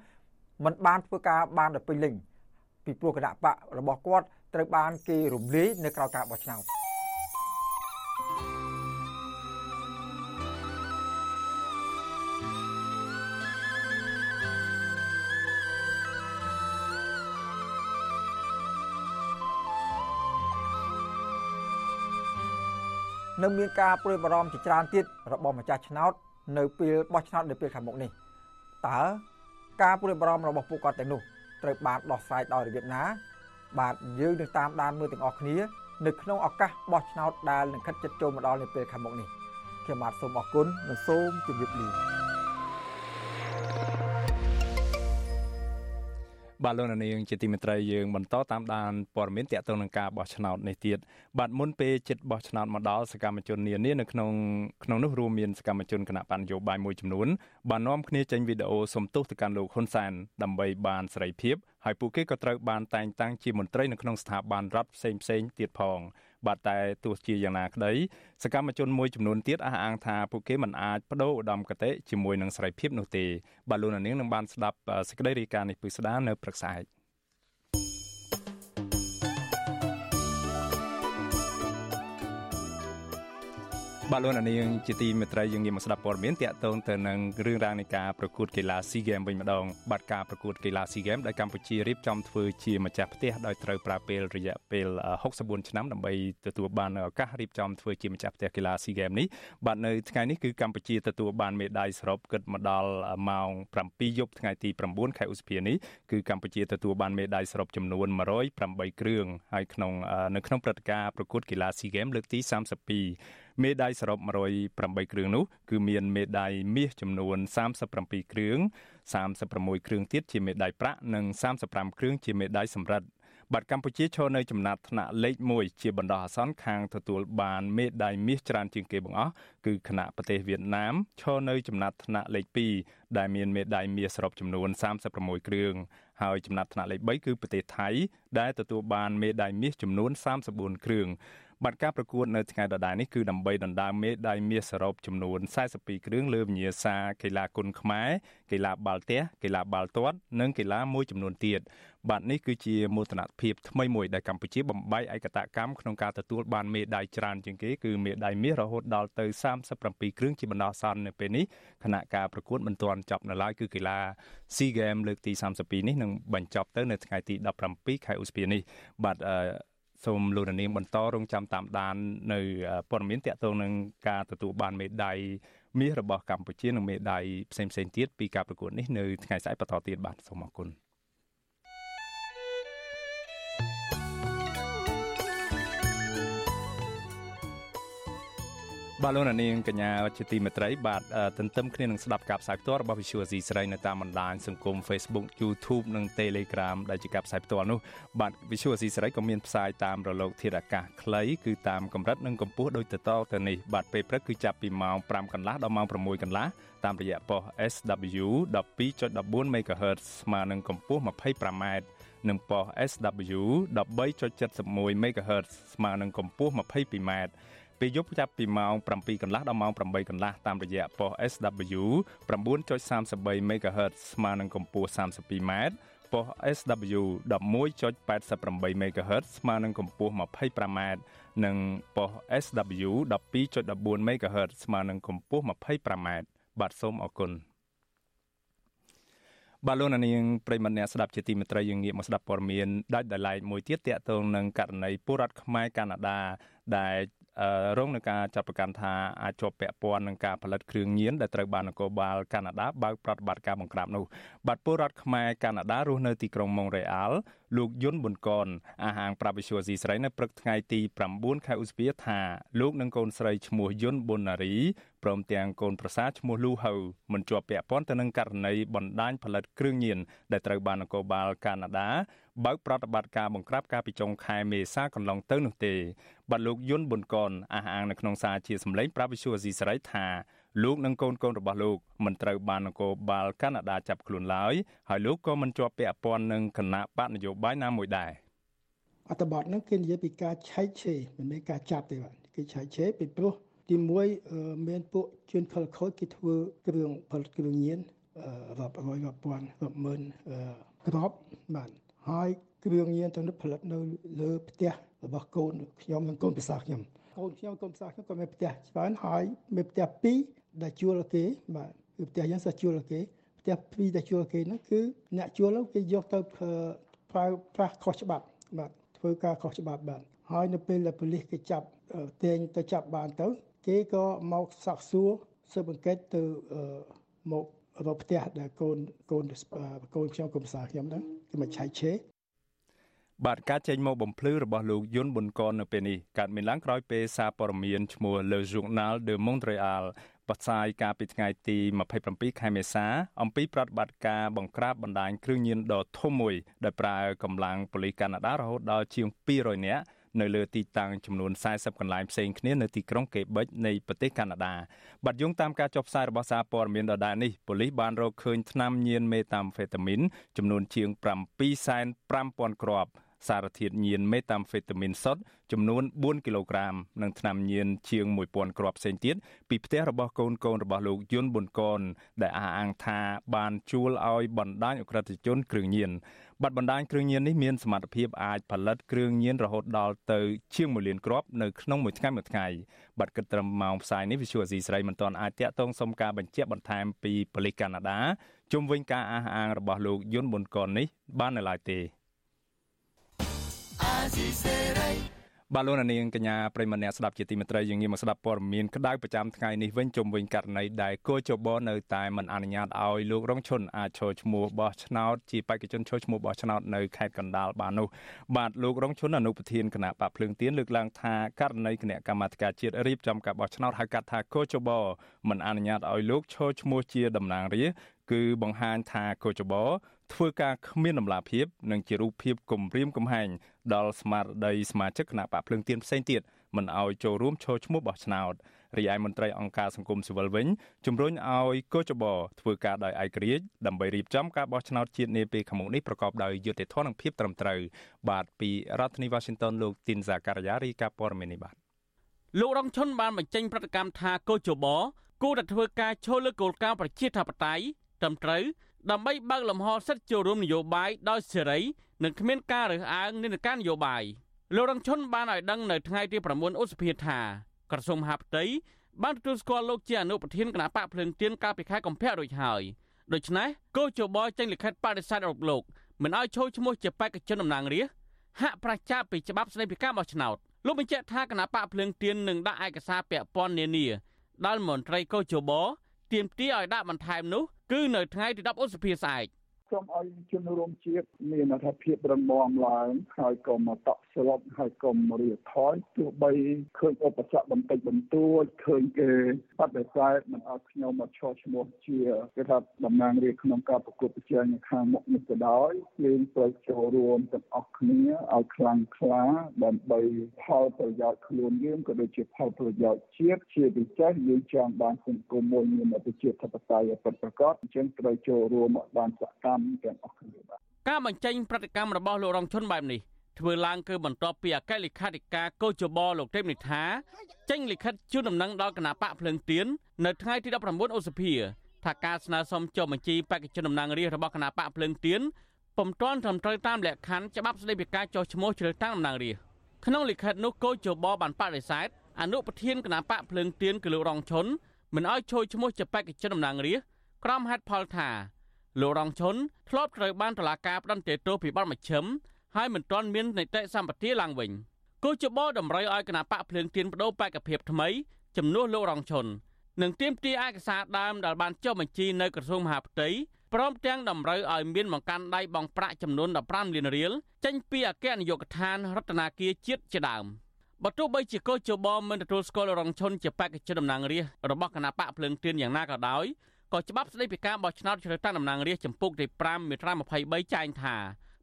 มันបានធ្វើការបានដល់ពេញលេញពីព្រោះគណៈបករបស់គាត់ត្រូវបានគេរំលាយនៅក្រៅការបោះឆ្នោត នៅមានការព្រួយបារម្ភជាច្រើនទៀតរបស់ម្ចាស់ឆ្នោតនៅពេលបោះឆ្នោតនៅពេលខាងមុខនេះតើការព្រួយបារម្ភរបស់ពួកគាត់ទាំងនោះត្រូវបានដោះស្រាយដោយរបៀបណា បាទយើងនឹងតាមដានមើលទាំងអស់គ្នានៅក្នុងឱកាសបោះឆ្នោតដែលនឹងខិតជិតចូលមកដល់នាពេលខាងមុខនេះខ្ញុំបាទសូមអរគុណនិងសូមជម្រាបលា បាទលោកនាងជាទីមេត្រីយើងបន្តតាមដានព័ត៌មានទាក់ទងនឹងការបោះឆ្នោតនេះទៀតបាទមុនពេលជិតបោះឆ្នោតមកដល់សកម្មជននានានៅក្នុងក្នុងនោះរួមមានសកម្មជនគណៈបញ្ញយោបាយមួយចំនួនបាននាំគ្នាចេញវីដេអូសំទោសទៅកាន់លោកហ៊ុនសែនដើម្បីបានសេរីភាពហើយពួកគេក៏ត្រូវបានតែងតាំងជាមន្ត្រីនៅក្នុងស្ថាប័នរដ្ឋផ្សេងផ្សេងទៀតផង បាទតែទោះជាយ៉ាងណាក្តីសកម្មជនមួយចំនួនទៀតអះអាងថាពួកគេមិនអាចបដូរឧត្តមគតិជាមួយនឹងសេរីភាពនោះទេបាទលោកនាងនឹងបានស្ដាប់សេចក្តីរាយការណ៍នេះពិស្ដានៅព្រឹកស្អែក បាទលោកនាងជាទីមេត្រីយើងងាកមកស្ដាប់ព័ត៌មានតាក់ទងទៅនឹងរឿងរ៉ាវនៃការប្រកួតកីឡា SEA Games វិញម្ដងបាទការប្រកួតកីឡា SEA Games ដែលកម្ពុជារៀបចំធ្វើជាម្ចាស់ផ្ទះដោយត្រូវប្រើពេលរយៈពេល64ឆ្នាំដើម្បីទទួលបានឱកាសរៀបចំធ្វើជាម្ចាស់ផ្ទះកីឡា SEA Games នេះបាទនៅថ្ងៃនេះគឺកម្ពុជាទទួលបានមេដាយសរុបគិតមកដល់ម៉ោង7យប់ថ្ងៃទី9ខែឧសភានេះគឺកម្ពុជាទទួលបានមេដាយសរុបចំនួន108គ្រឿងហើយក្នុងនៅក្នុងព្រឹត្តិការណ៍ប្រកួតកីឡា SEA Games លើកទី32 មេដាយសរុប108គ្រឿងនោះគឺមានមេដាយមាសចំនួន37គ្រឿង36គ្រឿងទៀតជាមេដាយប្រាក់និង35គ្រឿងជាមេដាយសំរឹទ្ធបាត់កម្ពុជាឈរនៅចំណាត់ថ្នាក់លេខ1ជាបណ្ដោះអាសន្នខាងទទួលបានមេដាយមាសច្រើនជាងគេបង្អស់គឺគណៈប្រទេសវៀតណាមឈរនៅចំណាត់ថ្នាក់លេខ2ដែលមានមេដាយមាសសរុបចំនួន36គ្រឿងហើយចំណាត់ថ្នាក់លេខ3គឺប្រទេសថៃដែលទទួលបានមេដាយមាសចំនួន34គ្រឿង បាទការប្រកួតនៅថ្ងៃដដែលនេះគឺដើម្បីដណ្ដើមមេដាយមាសសរុបចំនួន42គ្រឿងលើវិញ្ញាសាកីឡាគុនខ្មែរកីឡាបាល់ទះកីឡាបាល់ទាត់និងកីឡាមួយចំនួនទៀតបាទនេះគឺជាមោទនភាពថ្មីមួយដែលកម្ពុជាបំបីឯកតកម្មក្នុងការទទួលបានមេដាយច្រើនជាងគេគឺមេដាយមាសរហូតដល់ទៅ37គ្រឿងជាបណ្ដោះអាសន្ននៅពេលនេះខណៈការប្រកួតមិនទាន់ចប់នៅឡើយគឺកីឡា SEA Games លើកទី32នេះនឹងបញ្ចប់ទៅនៅថ្ងៃទី17ខែឧសភានេះបាទ សូមលោកនាងបន្តរងចាំតាមដាន នៅព័ត៌មានទាក់ទងនឹងការទទួលបានមេដាយមាសរបស់កម្ពុជានិងមេដាយផ្សេងៗទៀតពីការប្រកួតនេះនៅថ្ងៃស្អែកបន្តទៀតបាទសូមអរគុណ បាទលោកនាងកញ្ញាជាទីមេត្រីបាទទន្ទឹមគ្នានឹងស្ដាប់ការផ្សាយផ្ទាល់របស់ Visual C ស្រីនៅតាមបណ្ដាញសង្គម Facebook YouTube និង Telegram ដែលជាការផ្សាយផ្ទាល់នោះបាទ Visual C ស្រីក៏មានផ្សាយតាមរលកធាតុអាកាសខ្លីគឺតាមកម្រិតនិងកម្ពស់ដូចទៅតទៅនេះបាទពេលព្រឹកគឺចាប់ពីម៉ោង5កន្លះដល់ម៉ោង6កន្លះតាមរយៈប៉ុស SW 12.14 MHz ស្មើនឹងកម្ពស់ 25m និងប៉ុស SW 13.71 MHz ស្មើនឹងកម្ពស់ 22m ពេលយប់ចាប់ពីម៉ោង7កន្លះដល់ម៉ោង8កន្លះតាមរយៈប៉ុស SW 9.33 MHz ស្មើនឹងកម្ពស់ 32m ប៉ុស SW 11.88 MHz ស្មើនឹងកម្ពស់ 25m និងប៉ុស SW 12.14 MHz ស្មើនឹងកម្ពស់ 25m បាទសូមអរគុណបាទលោកនាងប្រិមត្តអ្នកស្ដាប់ជាទីមេត្រីយើងងាកមកស្ដាប់ព័ត៌មានដាច់ដោយឡែកមួយទៀតតាក់ទងនឹងករណីពលរដ្ឋខ្មែរកាណាដាដែល រងនឹងការចាប់ប្រកាន់ថាអាចជាប់ពាក់ព័ន្ធនឹងការផលិតគ្រឿងញៀនដែលត្រូវបាននគរបាលកាណាដាបើកប្រតិបត្តិការបង្ក្រាបនោះបាទពលរដ្ឋខ្មែរកាណាដារស់នៅទីក្រុងម៉ុងរ៉េអាល់លោកយុនប៊ុនកនអាហាងប្រាប់វិសុវស៊ីស្រីនៅព្រឹកថ្ងៃទី9ខែឧសភាថាលោកនិងកូនស្រីឈ្មោះយុនប៊ុនណារីព្រមទាំងកូនប្រសាឈ្មោះលូហៅមិនជាប់ពាក់ព័ន្ធទៅនឹងករណីបណ្ដាញផលិតគ្រឿងញៀនដែលត្រូវបាននគរបាលកាណាដា បើកប្រតិបត្តិការបង្ក្រាបការពីចុងខែមេសាកន្លងទៅនោះទេបាទលោកយុនប៊ុនកនអះអាងនៅក្នុងសារជាសម្លេងប្រាប់វិសុវស៊ីស្រីថាលោកនិងកូនកូនរបស់លោកមិនត្រូវបាននគរបាលកាណាដាចាប់ខ្លួនឡើយហើយលោកក៏មិនជាប់ពាក់ព័ន្ធនឹងគណៈបកនយោបាយណាមួយដែរអត្ថបទហ្នឹងគេនិយាយពីការឆែកឆេរមិនមែនការចាប់ទេបាទគេឆែកឆេរពីព្រោះទីមួយមានពួកជនខិលខូចគេធ្វើគ្រឿងផលិតគ្រឿងញៀនរាប់រយរាប់ពាន់រាប់ម៉ឺនក្របបាទ ហើយគ្រឿងញៀនទាំងនេះផលិតនៅលើផ្ទះរបស់កូនខ្ញុំនិងកូនប្រសាខ្ញុំកូនខ្ញុំកូនប្រសាខ្ញុំក៏មានផ្ទះច្រើនហើយមានផ្ទះ2ដែលជួលគេបាទគឺផ្ទះយើងសិស្សជួលគេផ្ទះ2ដែលជួលគេហ្នឹងគឺអ្នកជួលគេយកទៅប្រើប្រាស់ខុសច្បាប់បាទធ្វើការខុសច្បាប់បាទហើយនៅពេលដែលប៉ូលីសគេចាប់ទាញទៅចាប់បានទៅ គេក៏មកសាកសួរស៊ើបអង្កេតទៅមក រកផ្ទះដែលកូនកូនកូនខ្ញុំកុំសាខ្ញុំហ្នឹងគេមកឆៃឆេបាទការចេញមកបំភ្លឺរបស់លោកយុនប៊ុនកននៅពេលនេះកើតមានឡើងក្រោយពេលសារព័ត៌មានឈ្មោះ Le Journal de Montréal បកស្រាយការពីថ្ងៃទី27ខែមេសាអំពីប្រតិបត្តិការបង្ក្រាបបណ្ដាញគ្រឿងញៀនដ៏ធំមួយ ដែលប្រើកម្លាំងប៉ូលីសកាណាដារហូតដល់ជាង200នាក់ នៅលើទីតាំងចំនួន40កន្លែងផ្សេងគ្នានៅទីក្រុងកេបិចនៃប្រទេសកាណាដាបាត់យោងតាមការចុះផ្សាយរបស់សារព័ត៌មានដដែលនេះប៉ូលីសបានរកឃើញថ្នាំញៀនមេតាមហ្វេតាមីនចំនួនជាង750,000គ្រាប់ សារធាតុញៀនមេតាមហ្វេតាមីនសុទ្ធចំនួន4គីឡូក្រាម និងថ្នាំញៀនជាង1000គ្រាប់ផ្សេងទៀតពីផ្ទះរបស់កូនកូនរបស់លោកយុនប៊ុនកនដែលអះអាងថាបានជួលឲ្យបណ្ដាញអក្រិតជនគ្រឿងញៀនបាត់បណ្ដាញគ្រឿងញៀននេះមានសមត្ថភាពអាចផលិតគ្រឿងញៀនរហូតដល់ទៅជាង1លានគ្រាប់នៅក្នុងមួយថ្ងៃមួយថ្ងៃបាត់គិតត្រឹមម៉ោងផ្សាយនេះវិសុវអាស៊ីស្រីមិនទាន់អាចតាក់ទងសុំការបញ្ជាក់បន្ថែមពីប៉ូលីសកាណាដាជុំវិញការអះអាងរបស់លោកយុនប៊ុនកននេះបាននៅឡើយទេ បាទលោកនាងកញ្ញាប្រិមម្នាក់ស្ដាប់ជាទីមេត្រីយើងងាកមកស្ដាប់ព័ត៌មានក្តៅប្រចាំថ្ងៃនេះវិញជុំវិញករណីដែលគោចបនៅតែមិនអនុញ្ញាតឲ្យលោករងឈុនអាចចូលឈ្មោះបោះឆ្នោតជាបេក្ខជនចូលឈ្មោះបោះឆ្នោតនៅខេត្តកណ្ដាលបាននោះបាទលោករងឈុនអនុប្រធានគណៈបកភ្លើងទៀនលើកឡើងថាករណីគណៈកម្មាធិការជាតិរៀបចំការបោះឆ្នោតហៅកាត់ថាគោចបមិនអនុញ្ញាតឲ្យលោកចូលឈ្មោះជាតំណាងរាស្ត្រ គឺបង្ហាញថាកោចបធ្វើការគ្មានដំណាភាពនិងជារូបភាពគំរាមកំហែងដល់ស្មារតីសមាជិកគណៈបកភ្លើងទៀនផ្សេងទៀតមិនឲ្យចូលរួមចូលឈ្មោះបោះឆ្នោតរីឯមន្ត្រីអង្គការសង្គមស៊ីវិលវិញជំរុញឲ្យកោចបធ្វើការដោយឯករាជ្យដើម្បីរៀបចំការបោះឆ្នោតជាតិនាពេលខាងមុខនេះប្រកបដោយយុត្តិធម៌និងភាពត្រឹមត្រូវបាទពីរដ្ឋធានី Washington លោកទីនសាការីយ៉ារីកាព័រមេនីបាទលោករងឈុនបានបញ្ចេញប្រតិកម្មថាកោចបគួរតែធ្វើការចូលលើគោលការណ៍ប្រជាធិបតេយ្យ ត្រឹមត្រូវដើម្បីបើកលំហសិទ្ធិចូលរួមនយោបាយដោយសេរីនិងគ្មានការរើសអើងនិន្នាការនយោបាយលោករងឈុនបានឲ្យដឹងនៅថ្ងៃទី9ឧសភាថាក្រសួងមហាផ្ទៃបានទទួលស្គាល់លោកជាអនុប្រធានគណៈបកភ្លើងទៀនកាលពីខែកុម្ភៈរួចហើយដូច្នេះគោជបចេញលិខិតបដិសេធរកលោកមិនឲ្យចូលឈ្មោះជាបេក្ខជនតំណាងរាស្ត្រហាក់ប្រឆាចពីច្បាប់ស្តីពីការបោះឆ្នោតលោកបញ្ជាក់ថាគណៈបកភ្លើងទៀននឹងដាក់ឯកសារពាក់ព័ន្ធនានាដល់មន្ត្រីកោជប ទាមទារឲ្យដាក់បន្ថែមនោះគឺនៅថ្ងៃទី10ឧសភាស្អែក សូមឲ្យជនរួមជាតិមានអធិភាពរឹងមាំឡើងហើយក៏មកតក់ស្លុតហើយក៏មករៀបថយទោះបីឃើញឧបសគ្គបន្តិចបន្តួចឃើញគេបដិសេធមិនឲ្យខ្ញុំមកឈរឈ្មោះជាគេថាតំណាងរាជក្នុងការប្រកួតប្រជែងនៅខាងមុខនេះក៏ដោយយើងត្រូវចូលរួមទាំងអស់គ្នាឲ្យខ្លាំងក្លាដើម្បីផលប្រយោជន៍ខ្លួនយើងក៏ដូចជាផលប្រយោជន៍ជាតិជាពិសេសយើងចង់បានសង្គមមួយមានប្រជាធិបតេយ្យពិតប្រាកដអញ្ចឹងត្រូវចូលរួមបានសកម្មទាំងអស់គ្នាបាទការបញ្ចេញប្រតិកម្មរបស់លោករងឈុនបែបនេះធ្វើឡើងគឺបន្ទាប់ពីអគ្គលេខាធិការកោជបលោកទេពនិថាចេញលិខិតជូនដំណឹងដល់គណៈបកភ្លើងទៀននៅថ្ងៃទី19ឧសភាថាការស្នើសុំចុះបញ្ជីបេក្ខជនតំណាងរាស្ត្ររបស់គណៈបកភ្លើងទៀនពុំទាន់ត្រឹមត្រូវតាមលក្ខខណ្ឌច្បាប់ស្តីពីការចុះឈ្មោះជ្រើសតាំងតំណាងរាស្ត្រក្នុងលិខិតនោះកោជបបានបដិសេធអនុប្រធានគណៈបកភ្លើងទៀនគឺលោករងឈុនមិនឲ្យចូលឈ្មោះជាបេក្ខជនតំណាងរាស្ត្រក្រុមហេតុផលថា លោករងឈុនធ្លាប់ត្រូវបានតុលាការផ្តន្ទាទោសពីបទមជ្ឈិមហើយមិនទាន់មាននីតិសម្បទាឡើងវិញគូចបតម្រូវឲ្យគណៈបកភ្លើងទៀនបដូរបេក្ខភាពថ្មីចំនួនលោករងឈុននិងទាមទារឯកសារដើមដែលបានចុះបញ្ជីនៅក្រសួងមហាផ្ទៃព្រមទាំងតម្រូវឲ្យមានបង្កាន់ដៃបង់ប្រាក់ចំនួន15លានរៀលចេញពីអគ្គនាយកដ្ឋានរដ្ឋាភិបាលជាតិជាដើមបើទោះបីជាកោជបមិនទទួលស្គាល់រងឈុនជាបេក្ខជនតំណាងរាស្ត្ររបស់គណៈបកភ្លើងទៀនយ៉ាងណាក៏ដោយ ក៏ច្បាប់ស្តីពីការបោះឆ្នោតជ្រើសតាំងតំណាងរាស្ត្រចម្ពោះទី5មាត្រា23ចែងថា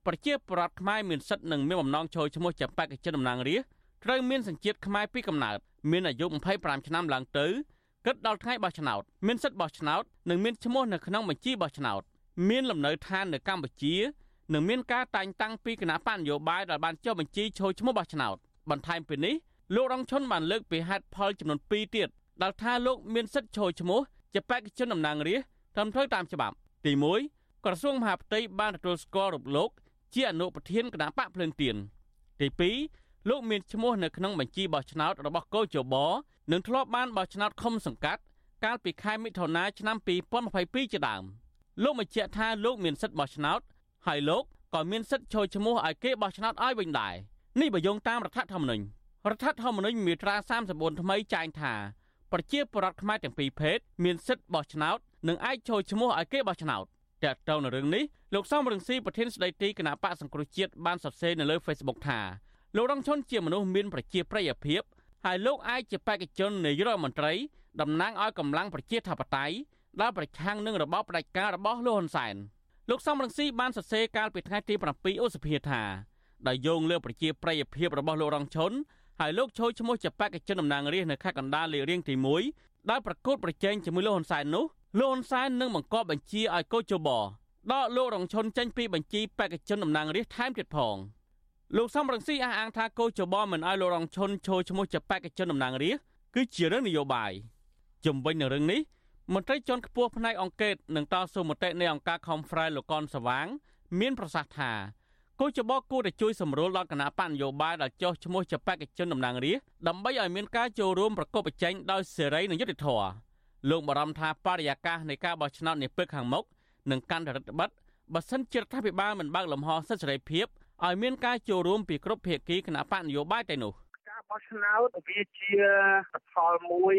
ប្រជាពលរដ្ឋខ្មែរមានសិទ្ធិនិងមានបំណងចូលឈ្មោះជាបេក្ខជនតំណាងរាស្ត្រត្រូវមានសញ្ជាតិខ្មែរពីកំណើតមានអាយុ25ឆ្នាំឡើងទៅគិតដល់ថ្ងៃបោះឆ្នោតមានសិទ្ធិបោះឆ្នោតនិងមានឈ្មោះនៅក្នុងបញ្ជីបោះឆ្នោតមានលំនៅឋាននៅកម្ពុជានិងមានការតែងតាំងពីគណៈបញ្ញយោបាយដែលបានចុះបញ្ជីចូលឈ្មោះបោះឆ្នោតបន្ថែមពីនេះលោករងឈុនបានលើកពីហេតុផលចំនួន2ទៀតដែលថាលោកមានសិទ្ធិចូលឈ្មោះ ជាបេក្ខជនតំណាងរាស្ត្រត្រឹមត្រូវតាមច្បាប់ ទី1ក្រសួងមហាផ្ទៃបានទទួលស្គាល់រូបលោក ជាអនុប្រធានគណៈបកភ្លើងទៀនទី2លោកមានឈ្មោះនៅក្នុងបញ្ជីបោះឆ្នោតរបស់កោជបនិងធ្លាប់បានបោះឆ្នោតឃុំសង្កាត់កាលពីខែមិថុនាឆ្នាំ2022ជាដើមលោកបញ្ជាក់ថាលោកមានសិទ្ធិបោះឆ្នោតហើយលោកក៏មានសិទ្ធិចូលឈ្មោះឲ្យគេបោះឆ្នោតឲ្យវិញដែរនេះបើយោងតាមរដ្ឋធម្មនុញ្ញរដ្ឋធម្មនុញ្ញមាត្រា34ថ្មីចែងថា ប្រជាពលរដ្ឋខ្មែរទាំងពីរភេទមានសិទ្ធិបោះឆ្នោតនិងអាចចូលឈ្មោះឲ្យគេបោះឆ្នោតតកតងនឹងរឿងនេះលោកសំរងស៊ីប្រធានស្ដីទីគណៈបកសង្គ្រោះជាតិបានសរសេរនៅលើ Facebook ថាលោករងឈុនជាមនុស្សមានប្រជាប្រិយភាពហើយលោកអាចជាបេក្ខជននាយករដ្ឋមន្ត្រីតំណាងឲ្យកម្លាំងប្រជាធិបតេយ្យដែលប្រឆាំងនឹងរបបផ្ដាច់ការរបស់លោកហ៊ុនសែនលោកសំរងស៊ីបានសរសេរកាលពីថ្ងៃទី7ឧសភាថាដោយយោងលើប្រជាប្រិយភាពរបស់លោករងឈុន ហើយលោកចូលឈ្មោះជាបេក្ខជនតំណាងរាស្ត្រនៅខេត្តកណ្ដាលលេខរៀងទី1ដែលប្រកួតប្រជែងជាមួយលោកហ៊ុនសែននោះលោកហ៊ុនសែននឹងបង្គាប់បញ្ជាឲ្យកោជបដកលោករងឈុនចេញពីបញ្ជីបេក្ខជនតំណាងរាស្ត្រថែមទៀតផងលោកសំរងស៊ីអះអាងថាកោជបមិនឲ្យលោករងឈុនចូលឈ្មោះជាបេក្ខជនតំណាងរាស្ត្រគឺជារឿងនយោបាយជំវិញនឹងរឿងនេះមន្ត្រីជាន់ខ្ពស់ផ្នែកអង្គការនិងតស៊ូមតិនៃអង្គការ Conference លោកកនសវាង មានប្រសាសន៍ថា គូចបគួរតែជួយសម្រួលដល់គណៈបញ្ញយោបាយដែលចោះឈ្មោះជាបេក្ខជនតំណាងរាស្ត្រដើម្បីឲ្យមានការចូលរួមប្រកបប្រជែងដោយសេរីនិងយុត្តិធម៌លោកបារម្ភថាបរិយាកាសនៃការបោះឆ្នោតនាពេលខាងមុខនឹងកាន់តែរឹតបន្តឹងបើសិនជារដ្ឋាភិបាលមិនបើកលំហសិទ្ធិសេរីភាពឲ្យមានការចូលរួមពីគ្រប់ភាគីគណៈបកនយោបាយតែនោះ។បោះឆ្នោតវាជាផលមួយ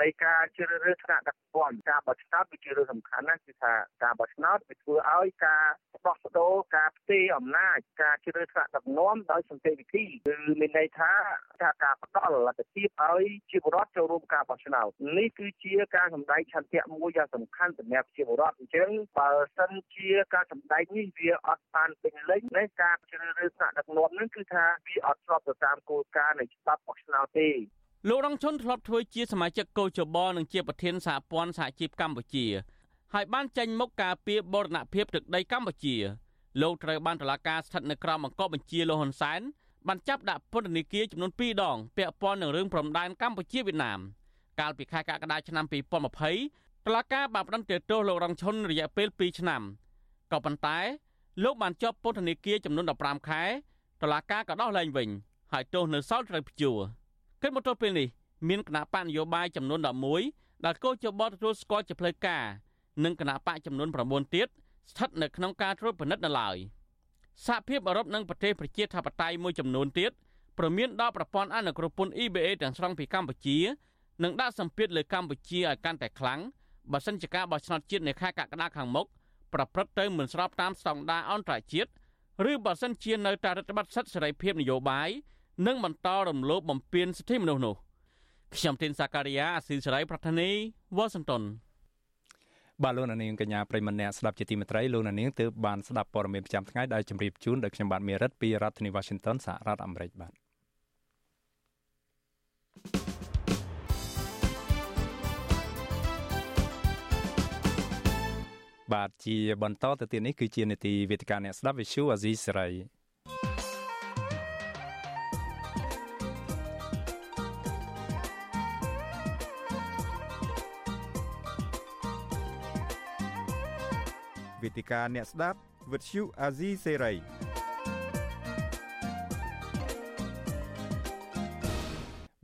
នៃការជ្រើសរើសថ្នាក់ដឹក នាំការបោះឆ្នោតវាជារឿងសំខាន់ណាស់គឺថាការបោះឆ្នោតវាធ្វើឲ្យការដោះស្ដូរការផ្ទេរអំណាចការជ្រើសរើសថ្នាក់ដឹកនាំដោយសន្តិវិធីគឺមានន័យថាថាការផ្ដល់លទ្ធភាពឲ្យជាបរដ្ឋចូលរួមការបោះឆ្នោតនេះគឺជាការសម្ដែងឆន្ទៈមួយយ៉ាងសំខាន់សម្រាប់ជាបរដ្ឋអញ្ចឹងបើសិនជាការសម្ដែងនេះវាអត់បានពេញលេញនៃការជ្រើសរើសថ្នាក់ដឹកនាំនឹងគឺថាវាអត់ស្របទៅតាមគោលការណ៍នៃច្បាប់បោះឆ្នោតទេ លោករងឈុនធ្លាប់ធ្វើជាសមាជិកកោជបនិងជាប្រធានសហព័ន្ធសហជីពកម្ពុជាហើយបានចេញមុខការពីបរណភាពទឹកដីកម្ពុជាលោកត្រូវបានតុលាការស្ថិតនៅក្រោមបង្គាប់បញ្ជាលោកហ៊ុនសែនបានចាប់ដាក់ពន្ធនាគារចំនួន2ដងពាក់ព័ន្ធនឹងរឿងព្រំដែនកម្ពុជាវៀតណាមកាលពីខែកក្កដាឆ្នាំ2020តុលាការបានផ្តន្ទាទោសលោករងឈុនរយៈពេល2ឆ្នាំក៏ប៉ុន្តែលោកបានជាប់ពន្ធនាគារចំនួន15ខែតុលាការក៏ដោះលែងវិញហើយទោសនៅសល់ត្រូវព្យួរ គិតមកទល់ពេលនេះមានគណៈបកនយោបាយចំនួន11ដែលកោជបទទួលស្គាល់ជាផ្លូវការនិងគណៈបកចំនួន9ទៀតស្ថិតនៅក្នុងការត្រួតពិនិត្យនៅឡើយសហភាពអឺរ៉ុបនិងប្រទេសប្រជាធិបតេយ្យមួយចំនួនទៀតប្រមានដល់ប្រព័ន្ធអនុគ្រោះពន្ធ EBA ទាំងស្រុងពីកម្ពុជានិងដាក់សម្ពាធលើកម្ពុជាឲ្យកាន់តែខ្លាំងបើសិនជាការបោះឆ្នោតជាតិនៅខែកក្កដាខាងមុខប្រព្រឹត្តទៅមិនស្របតាមស្តង់ដារអន្តរជាតិឬបើសិនជានៅតែរដ្ឋបတ်សិទ្ធិសេរីភាពនយោបាយ និងបន្តរំលោភបំពានសិទ្ធិមនុស្សនោះខ្ញុំទីនសាការីយ៉ាអស៊ីសេរីប្រធានីវ៉ាស៊ីនតោនបាទលោកនាងកញ្ញាប្រិមម្នាក់ស្ដាប់ជាទីមេត្រីលោកនាងទើបបានស្ដាប់ព័ត៌មានប្រចាំថ្ងៃដែលជម្រាបជូនដោយខ្ញុំបាទមេរិតពីរដ្ឋធានី Washington សហរដ្ឋអាមេរិកបាទបាទជាបន្តទៅទៀតនេះគឺជានេតិវេទិកាអ្នកស្ដាប់ Visual Azizi Serai វេទិកាអ្នកស្ដាប់វិទ្យុអាស៊ីសេរី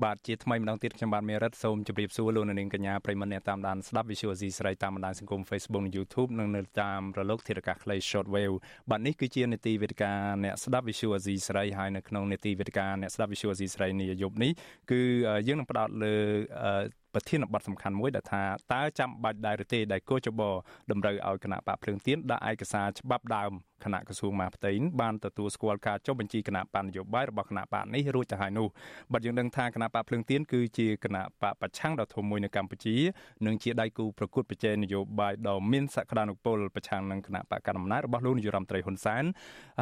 បាទជាថ្មីម្ដងទៀតខ្ញុំបាទមេរិតសូមជម្រាបសួរលោកនាងកញ្ញាប្រិមមអ្នកតាមដានស្ដាប់ Visual C ស្រីតាមបណ្ដាញសង្គម Facebook និង YouTube និងនៅតាមរលកធាតុអាកាសខ្លី Shortwave បាទនេះគឺជានេតិវេទិកាអ្នកស្ដាប់ Visual C ស្រីហើយនៅក្នុងនេតិវេទិកាអ្នកស្ដាប់ Visual C ស្រីនេះយប់នេះគឺយើងនឹងផ្ដោតលើប្រធានបទសំខាន់មួយដែលថាតើចាំបាច់ដែរឬទេដែលកោចបតម្រូវឲ្យគណៈបកភ្លើងទៀនដាក់ឯកសារច្បាប់ដើមគណៈក្រសួងមហាផ្ទៃបានទទួលស្គាល់ការចុះបញ្ជីគណៈបញ្ញយោបាយរបស់គណៈបកនេះរួចទៅហើយនោះបាទយើងដឹងថាគណៈបកភ្លើងទៀនគឺជាគណៈបកប្រឆាំងដ៏ធំមួយនៅកម្ពុជានិងជាដៃគូប្រកួតប្រជែងនយោបាយដ៏មានសក្តានុពលប្រឆាំងនឹងគណៈបកកណ្ដាលអំណាចរបស់លោកនាយរដ្ឋមន្ត្រីហ៊ុនសែន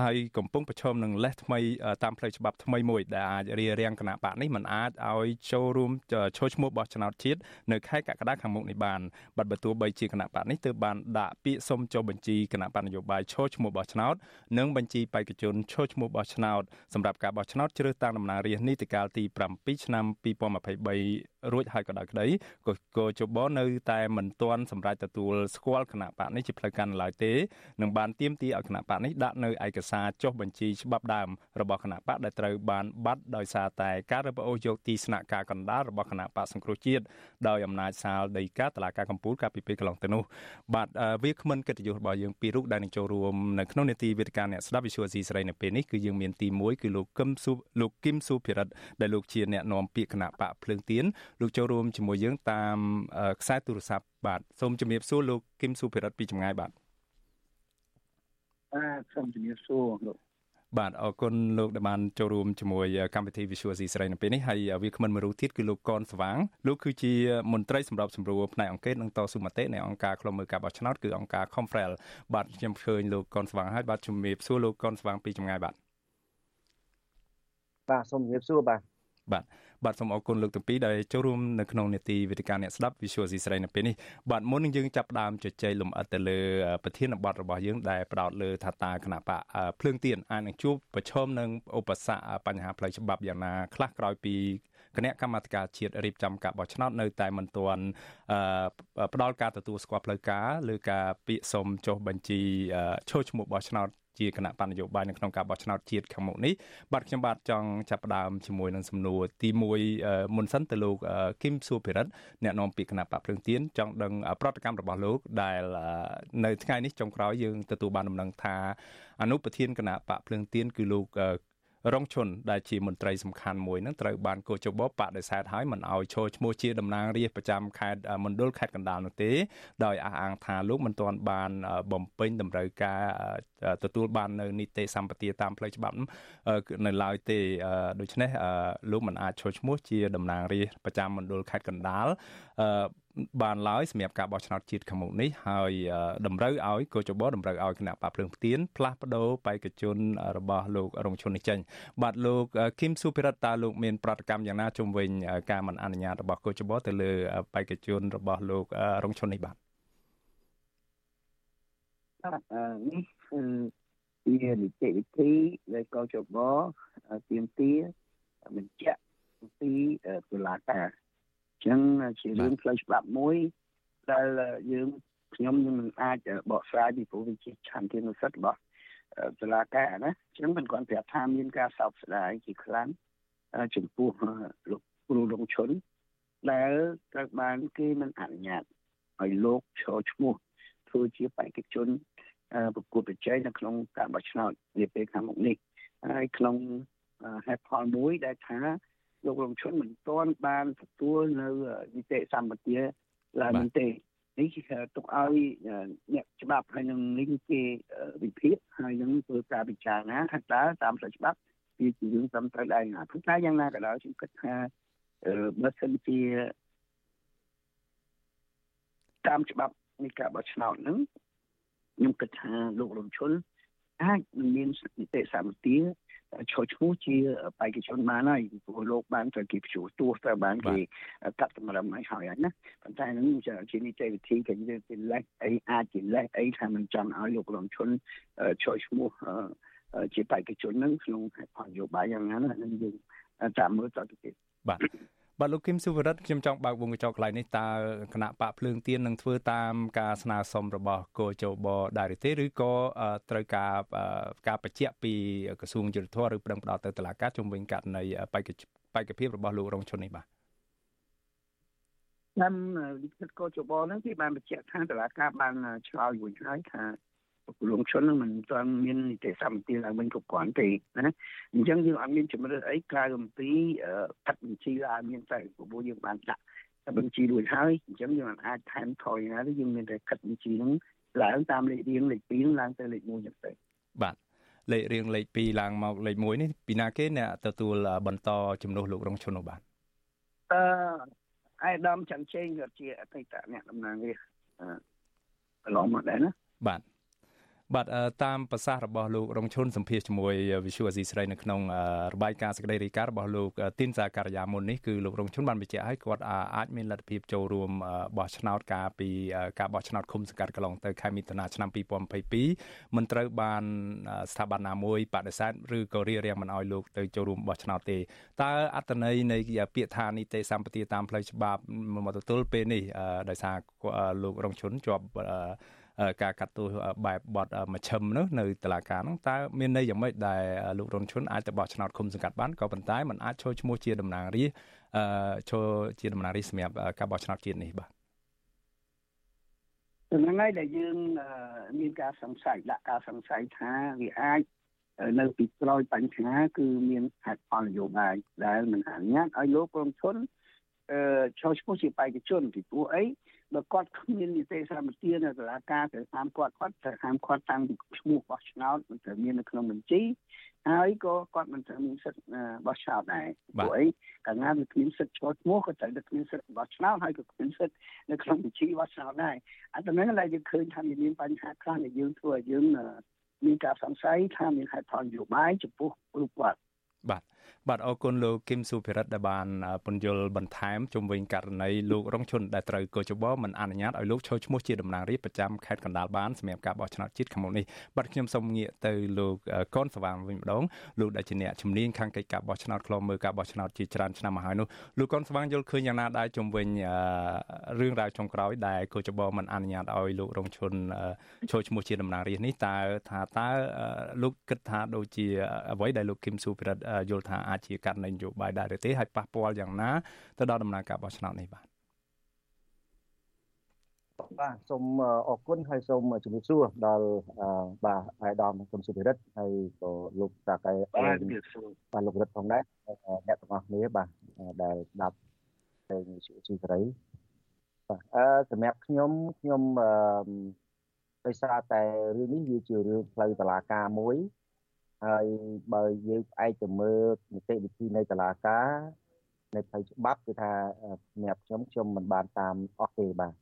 ហើយកំពុងប្រឈមនឹងលេសថ្មីតាមផ្លូវច្បាប់ថ្មីមួយដែលអាចរារាំងគណៈបកនេះមិនអាចឲ្យចូលរួមចូលឈ្មោះបោះឆ្នោតជាតិនៅខែកក្កដាខាងមុខនេះបានបាទបើទោះបីជាគណៈបកនេះទើបបានដាក់ពាក្យសុំចុះបញ្ជីគណៈបកនយោបាយឈរឈ្មោះបោះឆ្នោតនិងបញ្ជីបេក្ខជនឈរឈ្មោះបោះឆ្នោតសម្រាប់ការបោះឆ្នោតជ្រើសតាំងតំណាងរាស្ត្រនីតិកាលទី7ឆ្នាំ2023 រួចហើយក៏ដោយក្តីក៏កោជបនៅតែមិនទាន់សម្រេចទទួលស្គាល់គណៈបកនេះជាផ្លូវការឡើយទេនឹងបានទៀមទីឲ្យគណៈបកនេះដាក់នៅឯកសារចុះបញ្ជីច្បាប់ដើមរបស់គណៈបកដែលត្រូវបានបាត់ដោយសារតែការរឹបអូសយកទីស្នាក់ការកណ្ដាលរបស់គណៈបកសង្គ្រោះជាតិដោយអំណាចសាលដីកាតឡាការកម្ពុជាកាលពីពេលកន្លងទៅនោះបាទវាគ្មិនកិត្តិយសរបស់យើងពីររូបដែលនឹងចូលរួមនៅក្នុងនេតិវេទិកាអ្នកស្ដាប់វិសុវអស៊ីស្រីនៅពេលនេះគឺយើងមានទី1គឺលោកកឹមស៊ូលោកគឹមស៊ូភិរិទ្ធដែលលោកជាអ្នកនាំពាក្យគណៈបកភ្លើងទៀនលោកចូលរួមជាមួយយើងតាមខ្សែទូរស័ព្ទបាទសូមជំរាបសួរលោកគឹមស៊ូភិរិទ្ធពីចម្ងាយបាទបាទសូមជំរាបសួរលោកបាទអរគុណលោកដែលបានចូលរួមជាមួយកម្មវិធី Visual C ស្រីនៅពេលនេះហើយវាគ្មិនមួយរូបទៀតគឺលោកកនស្វាងលោកគឺជាមន្ត្រីសម្របសម្រួលផ្នែកអង្គការនិងតស៊ូមតិនៃអង្គការឃ្លាំមើលការបោះឆ្នោតគឺអង្គការ Confrel បាទខ្ញុំឃើញលោកកនស្វាងហើយបាទជំរាបសួរលោកកនស្វាងពីចម្ងាយបាទបាទសូមជំរាបសួរបាទបាទ បាទសូមអរគុណលោកទាំងពីរដែលចូលរួមនៅក្នុងនេតិវេទិកាអ្នកស្ដាប់ Visual ស៊ីស្រីនៅពេលនេះបាទមុននឹងយើងចាប់ផ្ដើមជជែកលំអិតទៅលើប្រធានបទរបស់យើងដែលផ្ដោតលើថាតាគណៈបកភ្លើងទៀនអាចនឹងជួបប្រឈមនឹងឧបសគ្គបញ្ហាផ្លូវច្បាប់យ៉ាងណាខ្លះក្រោយពីគណៈកម្មាធិការជាតិរៀបចំការបោះឆ្នោតនៅតែមិនទាន់ផ្ដល់ការទទួលស្គាល់ផ្លូវការលើការពាក្យសុំចុះបញ្ជីឈរឈ្មោះបោះឆ្នោត ជាគណៈបណ្ឌនយោបាយនៅក្នុងការបោះឆ្នោតជាតិខាងមុខនេះបាទខ្ញុំបាទចង់ចាប់ផ្ដើមជាមួយនឹងសំណួរទី1មុនសិនទៅលោកគឹមសួភិរិទ្ធអ្នកនាំពាក្យគណៈបកភ្លើងទៀនចង់ដឹងប្រតិកម្មរបស់លោកដែលនៅថ្ងៃនេះចុងក្រោយយើងទទួលបានដំណឹងថាអនុប្រធានគណៈបកភ្លើងទៀនគឺលោក រងឈុនដែលជាមន្ត្រីសំខាន់មួយនឹងត្រូវបានកោជបបដិសេធឲ្យមិនឲ្យចូលឈ្មោះជាតំណាងរាស្ត្រប្រចាំខេត្តមណ្ឌលខេត្តកណ្ដាលនោះទេដោយអះអាងថាលោកមិនទាន់បានបំពេញតម្រូវការទទួលបាននៅនីតិសម្បទាតាមផ្លូវច្បាប់នៅឡើយទេដូច្នេះលោកមិនអាចចូលឈ្មោះជាតំណាងរាស្ត្រប្រចាំមណ្ឌលខេត្តកណ្ដាល បានឡើយសម្រាប់ការបោះឆ្នោតជាតិខាងមុខនេះហើយតម្រូវឲ្យកោចបតម្រូវឲ្យគណៈបកភ្លើងផ្ទៀនផ្លាស់ប្ដូរបេក្ខជនរបស់លោករងឈុននេះចេញបាទលោកគឹមសុភិរិតតាលោកមានប្រតិកម្មយ៉ាងណាជំវិញការមិនអនុញ្ញាតរបស់កោចបទៅលើបេក្ខជនរបស់លោករងឈុននេះបាទនេះគឺជានីតិវិធីដែលកោចបទៀមទាបញ្ជាក់ពីតុលាការ ចឹងជារឿងផ្លូវច្បាប់មួយដែលយើងខ្ញុំនឹងមិនអាចបកស្រាយពីព្រោះវាជាឆន្ទានុសិទ្ធិរបស់តុលាការណាចឹងមិនគាត់ប្រាប់ថាមានការសោកស្ដាយជាខ្លាំងចំពោះលោកគ្រូលងឈុនដែលត្រូវបានគេមិនអនុញ្ញាតឲ្យលោកឈរឈ្មោះធ្វើជាបេក្ខជនប្រកួតប្រជែងនៅក្នុងការបោះឆ្នោតនាពេលខាងមុខនេះហើយក្នុងហេតុផលមួយដែលថា លោករងឈុនមិនទាន់បានទទួលនៅនីតិសម្បទាឡើយមែនទេនេះទុកឲ្យអ្នកច្បាប់ហើយនឹងនេះគេវិភាគហើយនឹងធ្វើការពិចារណាថាតើតាមផ្លូវច្បាប់វាជារឿងត្រឹមត្រូវដែរណាព្រោះតែយ៉ាងណាក៏ដោយខ្ញុំគិតថាបើសិនជាតាមច្បាប់នៃការបោះឆ្នោតហ្នឹងខ្ញុំគិតថាលោករងឈុន អាចនឹងមាននីតិសម្បទាឈរឈ្មោះជាបេក្ខជនបានហើយព្រោះលោកបានត្រូវគេព្យួរទោះត្រូវបានគេកាត់តម្រឹមឲ្យហើយណាប៉ុន្តែនឹងជានីតិវិធីគេយើងជាលេសអីអាចជាលេសអីថាមិនចង់ឲ្យលោករងឈុនឈរឈ្មោះជាបេក្ខជននឹងក្នុងហេតុផលនយោបាយយ៉ាងណានឹងយើងតាមមើលតទៅទៀតបាទ បាទលោកគឹមសុវរិទ្ធខ្ញុំចង់បើកវងកញ្ចក់កន្លែងនេះតើគណៈបកភ្លើងទៀននឹងធ្វើតាមការស្នើសុំរបស់គោជបដែរទេឬក៏ត្រូវការការបញ្ជាក់ពីក្រសួងយុទ្ធភ័ពឬប្រឹងផ្ដោតទៅតុលាការជំវិញករណីបេក្ខបេក្ខភាពរបស់លោករងឈុននេះបាទតាមលិខិតកោជបហ្នឹងគេបានបញ្ជាក់ថាតុលាការបានឆ្លើយរួចហើយថា ពលរដ្ឋជននឹងមិនទាន់មាននីតិសម្បទាឡើងវិញគ្រប់គ្រាន់ទេណាអញ្ចឹងយើងអត់មានជំរឿនអីក្រៅអំពីកាត់បញ្ជីឡើងមានតែព្រោះយើងបានដាក់បញ្ជីរួចហើយអញ្ចឹងយើងអាចថែមថយណាទេយើងមានតែកាត់បញ្ជីហ្នឹងឡើងតាមលេខរៀងលេខ2ហ្នឹងឡើងទៅលេខ1អញ្ចឹងទៅបាទលេខរៀងលេខ2ឡើងមកលេខ1នេះពីណាគេអ្នកទទួលបន្តជំនួសលោករងឈុននោះបាទអឺអាយដាមច័ន្ទជេងគាត់ជាអតីតអ្នកតំណាងរាស្ត្រកន្លងមកដែរណាបាទ បាទតាមប្រសាសន៍របស់លោករងឈុនសម្ភាសជាមួយ Visual Asia ស្រីនៅក្នុងរបាយការណ៍សេចក្តីរាយការណ៍របស់លោកទីនសាការីយ៉ាមុននេះគឺលោករងឈុនបានបញ្ជាក់ឲ្យគាត់អាចមានលទ្ធភាពចូលរួមបោះឆ្នោតការពីការបោះឆ្នោតឃុំសង្កាត់កន្លងទៅខែមិថុនាឆ្នាំ2022មិនត្រូវបានស្ថាប័នណាមួយបដិសេធឬក៏រារាំងមិនឲ្យលោកទៅចូលរួមបោះឆ្នោតទេតើអត្តន័យនៃពាក្យថានីតិសម្បទាតាមផ្លូវច្បាប់មកទទួលពេលនេះដោយសារលោករងឈុនជាប់ ការកាត់ទោសបែបបទមជ្ឈិមនោះនៅតុលាការនោះតើមានន័យយ៉ាងម៉េចដែលលោករនឈុនអាចទៅបោះឆ្នោតឃុំសង្កាត់បានក៏ប៉ុន្តែมันអាចចូលឈ្មោះជាតំណាងរាស្ត្រចូលជាតំណាងរាស្ត្រសម្រាប់ការបោះឆ្នោតជាតិនេះបាទហ្នឹងហើយដែលយើងមានការសង្ស័យដាក់ការសង្ស័យថាវាអាចនៅពីក្រោយបញ្ហាគឺមានហេតុផលនយោបាយដែលមិនអនុញ្ញាតឲ្យលោកក្រុមជនអឺចូលឈ្មោះជាបេក្ខជនពីព្រោះអី បើគាត់គ្មាននីតិសម្បទានៅតុលាការត្រូវតាមគាត់គាត់ត្រូវតាមគាត់តាំងពីឈ្មោះបោះឆ្នោតមិនត្រូវមាននៅក្នុងបញ្ជីហើយក៏គាត់មិនត្រូវមានសិទ្ធិបោះឆ្នោតដែរព្រោះអីកាលណាវាគ្មានសិទ្ធិចូលឈ្មោះក៏ត្រូវតែគ្មានសិទ្ធិបោះឆ្នោតហើយក៏គ្មានសិទ្ធិនៅក្នុងបញ្ជីបោះឆ្នោតដែរអាទៅនឹងដែលយើងឃើញថាមានបញ្ហាខ្លះដែលយើងធ្វើឲ្យយើងមានការសង្ស័យថាមានហេតុផលនយោបាយចំពោះរូបគាត់បាទ បាទអរគុណលោកគឹមសុភិរិទ្ធដែលបានពន្យល់បន្ថែមជុំវិញករណីលោករងឈុនដែលត្រូវកោជបមិនអនុញ្ញាតឲ្យលោកចូលឈ្មោះជាតំណាងរាស្ត្រប្រចាំខេត្តកណ្ដាលបានសម្រាប់ការបោះឆ្នោតជាតិខាងមុខនេះបាទខ្ញុំសូមងាកទៅលោកកនសវាងវិញម្ដងលោកដែលជាអ្នកជំនាញខាងកិច្ចការបោះឆ្នោតខ្លមមើលការបោះឆ្នោតជាច្រើនឆ្នាំមកហើយនោះលោកកនសវាងយល់ឃើញយ៉ាងណាដែរជុំវិញរឿងរ៉ាវចុងក្រោយដែលកោជបមិនអនុញ្ញាតឲ្យលោករងឈុនចូលឈ្មោះជាតំណាងរាស្ត្រនេះតើថាតើលោកគិតថាដូចជាអ្វីដែលលោកគឹមសុភិរិទ្ធយល់ថាអាចជាករណីនយោបាយដែរឬទេហើយប៉ះពាល់យ៉ាងណាទៅដល់ដំណើរការបោះឆ្នោតនេះបាទបាទសូមអរគុណហើយសូមជំរាបសួរដល់បាទអាយដាមគុណសុភិរិទ្ធហើយក៏លោកតាកែបាទជំរាបសួរបាទលោករិទ្ធផងដែរអ្នកទាំងអស់គ្នាបាទដែលស្ដាប់ពេញជាជីសេរីបាទអឺសម្រាប់ខ្ញុំខ្ញុំអឺដោយសារតែរឿងនេះវាជារឿងផ្លូវតឡាការមួយ ហើយបើយើងផ្អែកទៅមើលនីតិវិធីនៃតុលាការនៃផ្លូវច្បាប់គឺថាសម្រាប់ខ្ញុំខ្ញុំមិនបានតាមអស់ទេបាទ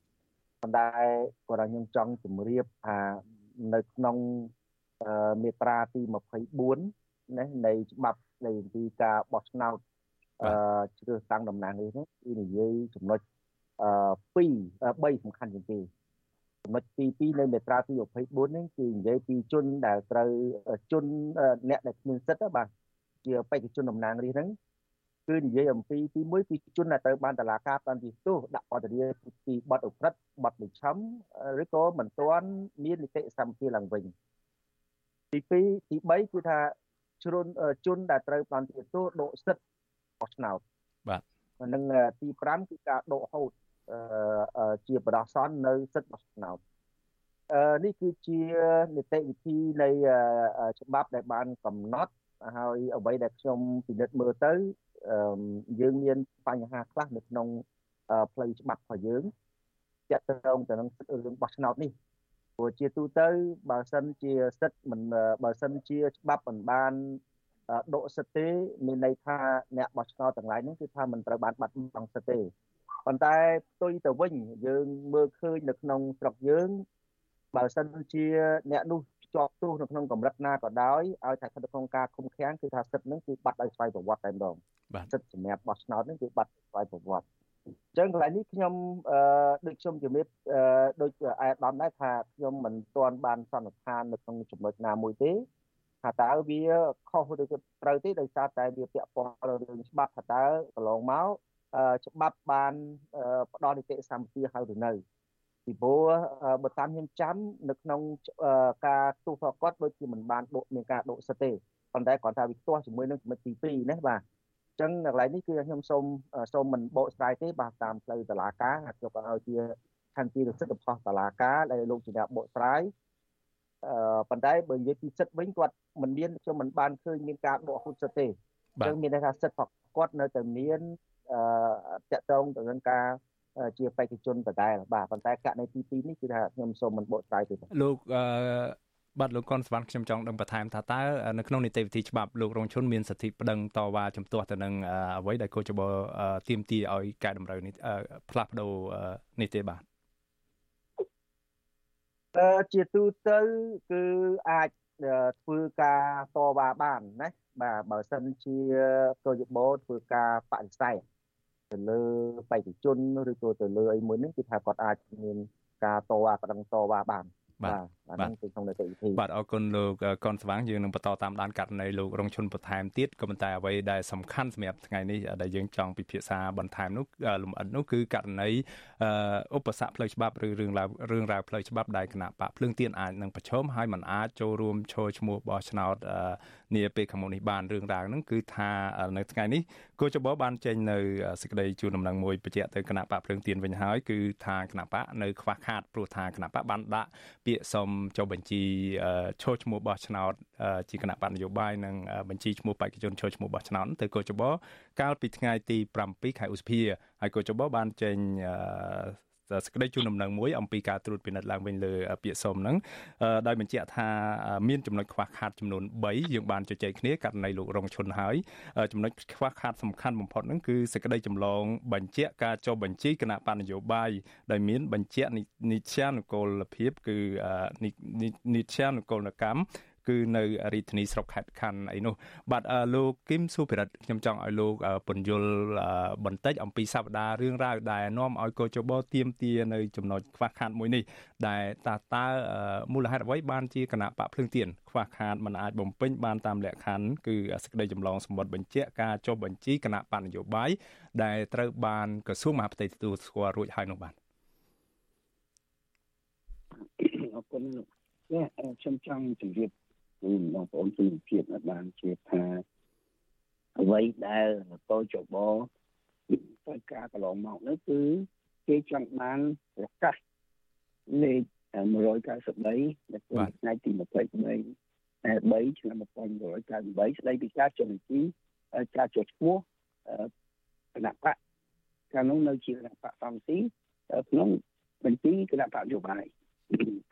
ប៉ុន្តែគាត់ខ្ញុំចង់ជម្រាបថានៅក្នុងមាត្រាទី24ណានៃច្បាប់នៃទីការបោះឆ្នោតអឺជ្រើសតាំងតំណាងនេះគឺនិយាយចំណុចអឺ2 3សំខាន់ជាងគេ ចំណុចទី2នៃមាត្រាទី24នេះគឺនិយាយពីជនដែលត្រូវជនអ្នកដែលគ្មានសិទ្ធិបាទជាបេក្ខជនតំណាងរាស្ត្រហ្នឹងគឺនិយាយអំពីទី1គឺជនដែលត្រូវបានតឡាការបានទីទោសដាក់ពន្ធនាគារពីបទអក្រិតបទលិឆំឬក៏មិនទាន់មាននីតិសម្បទាឡើងវិញទី2ទី3គឺថាជនជនដែលត្រូវបានទីទោសដកសិទ្ធិបោះឆ្នោតបាទនិងទី5គឺការដកហូត ជាបដិសននៅសិទ្ធិបោះឆ្នោតអឺនេះគឺជានីតិវិធីនៃច្បាប់ដែលបានកំណត់ហើយអ្វីដែលខ្ញុំពិនិត្យមើលទៅយើងមានបញ្ហាខ្លះនៅក្នុងផ្លូវច្បាប់របស់យើងចាក់ត្រង់ទៅនឹងរឿងបោះឆ្នោតនេះព្រោះជាទូទៅបើសិនជាសិទ្ធិមិនបើសិនជាច្បាប់មិនបានដកសិទ្ធិទេមានន័យថាអ្នកបោះឆ្នោតទាំងឡាយនេះគឺថាមិនត្រូវបានបាត់បង់សិទ្ធិទេ ប៉ុន្តែផ្ទុយទៅវិញយើងមើលឃើញនៅក្នុងស្រុកយើងបើសិនជាអ្នកនោះជាប់ទោសនៅក្នុងកម្រិតណាក៏ដោយឲ្យតែស្ថិតក្នុងការឃុំឃាំងគឺថាសិទ្ធិនឹងគឺបាត់ដោយស្វ័យប្រវត្តិតែម្ដងសិទ្ធិសម្រាប់បោះឆ្នោតនឹងគឺបាត់ស្វ័យប្រវត្តិអញ្ចឹងកន្លែងនេះខ្ញុំអឺដូចខ្ញុំជំរាបអឺដូចអាយដាមដែរថាខ្ញុំមិនទាន់បានសន្និដ្ឋាននៅក្នុងចំណុចណាមួយទេថាតើវាខុសឬក៏ត្រូវទេដោយសារតែវាពាក់ព័ន្ធរឿងច្បាប់ថាតើកន្លងមក ច្បាប់បានផ្ដល់នីតិសម្បទាហើយឬនៅពីព្រោះបើតាមខ្ញុំចាំនៅក្នុងការទូសគាត់ដូចជាមិនបានដកមានការដកសិទ្ធទេប៉ុន្តែគាត់ថាវាផ្ទាស់ជាមួយនឹងចំណុចទី2ណាបាទអញ្ចឹងកន្លែងនេះគឺខ្ញុំសូមសូមមិនបកស្រាយទេបាទតាមផ្លូវតឡាការហើយខ្ញុំក៏ឲ្យជាឆន្ទទីរសិទ្ធិរបស់តឡាការដែលលោកជាអ្នកបកស្រាយអឺប៉ុន្តែបើនិយាយពីសិទ្ធវិញគាត់មិនមានខ្ញុំមិនបានឃើញមានការដកហូតសិទ្ធទេអញ្ចឹងមានន័យថាសិទ្ធរបស់គាត់នៅតែមានអឺ តកតងទៅនឹងការជាបេក្ខជនដដែលបាទប៉ុន្តែករណីទី2នេះគឺថាខ្ញុំសូមមិនបកស្រាយទេលោកអឺបាទលោកកនសវណ្ណខ្ញុំចង់ដឹងបន្ថែមថាតើនៅក្នុងនីតិវិធីច្បាប់លោករងឈុនមានសិទ្ធិប្តឹងតវ៉ាជំទាស់ទៅនឹងអ្វីដែលកោចបទៀមទីឲ្យកែតម្រូវនេះផ្លាស់ប្ដូរនេះទេបាទអឺជាទូទៅគឺអាចធ្វើការតវ៉ាបានណាបាទបើសិនជាកោចបធ្វើការបដិសេធ ទៅលើបេក្ខជនឬក៏ទៅលើអីមួយហ្នឹងគឺថាគាត់អាចមានការតវ៉ាប្តឹងតវ៉ាបានបាទអាហ្នឹងគឺក្នុងនីតិវិធីបាទអរគុណលោកកនស្វាងយើងនឹងបន្តតាមដានករណីលោករងឈុនបន្ថែមទៀតក៏ប៉ុន្តែអ្វីដែលសំខាន់សម្រាប់ថ្ងៃនេះដែលយើងចង់ពិភាក្សាបន្ថែមនោះលំអិតនោះគឺករណីឧបសគ្គផ្លូវច្បាប់ឬរឿងរ៉ាវរឿងរ៉ាវផ្លូវច្បាប់ដែលគណៈបកភ្លើងទៀនអាចនឹងប្រឈមហើយมันអាចចូលរួមចូលឈ្មោះបោះឆ្នោតនាពេលខាងមុខនេះបានរឿងរ៉ាវហ្នឹងគឺថានៅថ្ងៃនេះគូចបបានចេញនៅសេចក្តីជូនដំណឹងមួយបញ្ជាក់ទៅគណៈបកភ្លើងទៀនវិញហើយគឺថាគណៈបកនៅខ្វះខាតព្រោះថាគណៈបកបានដាក់ពាក្យសុំចុះបញ្ជីឈរឈ្មោះបោះឆ្នោតជាគណៈបកនយោបាយនិងបញ្ជីឈ្មោះបេក្ខជនឈរឈ្មោះបោះឆ្នោតទៅគូចបកាលពីថ្ងៃទី7ខែឧសភាហើយកូចបបានចេញ សេចក្តីជូនដំណឹងមួយអំពីការត្រួតពិនិត្យឡើងវិញលើពាក្យសុំហ្នឹងដោយបញ្ជាក់ថាមានចំណុចខ្វះខាតចំនួន3យើងបានជជែកគ្នាករណីលោករងឈុនហើយចំណុចខ្វះខាតសំខាន់បំផុតហ្នឹងគឺសេចក្តីចម្លងបញ្ជាក់ការចុះបញ្ជីគណៈបណ្ឌនយោបាយដែលមានបញ្ជាក់និច្ចានុកូលភាពគឺនិច្ចានុកូលកម្ម គឺនៅរាជធានីស្រុកខេត្តខណ្ឌអីនោះបាទលោកគឹមសុភិរិទ្ធខ្ញុំចង់ឲ្យលោកពន្យល់បន្តិចអំពីសព្ទារឿងរ៉ាវដែលនាំឲ្យកោជបទៀមទានៅចំណុចខ្វះខាតមួយនេះដែលតើតើមូលហេតុអ្វីបានជាគណៈបកភ្លើងទៀនខ្វះខាតមិនអាចបំពេញបានតាមលក្ខខណ្ឌគឺសេចក្តីចម្លងសម្បត្តិបញ្ជាក់ការចុះបញ្ជីគណៈបកនយោបាយដែលត្រូវបានក្រសួងមហាផ្ទៃទទួលស្គាល់រួចហើយនោះបាទអរគុណលោកខ្ញុំចង់ជម្រាប គឺបងប្អូនជនជាតិបានជាថាអ្វីដែលតូចបត្រូវការកន្លងមកនោះគឺគេចង់បានប្រកាសលេខ193ដែលថ្ងៃទី23តែ3ឆ្នាំ1998ស្ដីពីការចុះបញ្ជីការចុះឈ្មោះគណៈបកកាលនោះនៅជាគណៈបកសំស៊ីក្នុងបញ្ជីគណៈបកនយោបាយ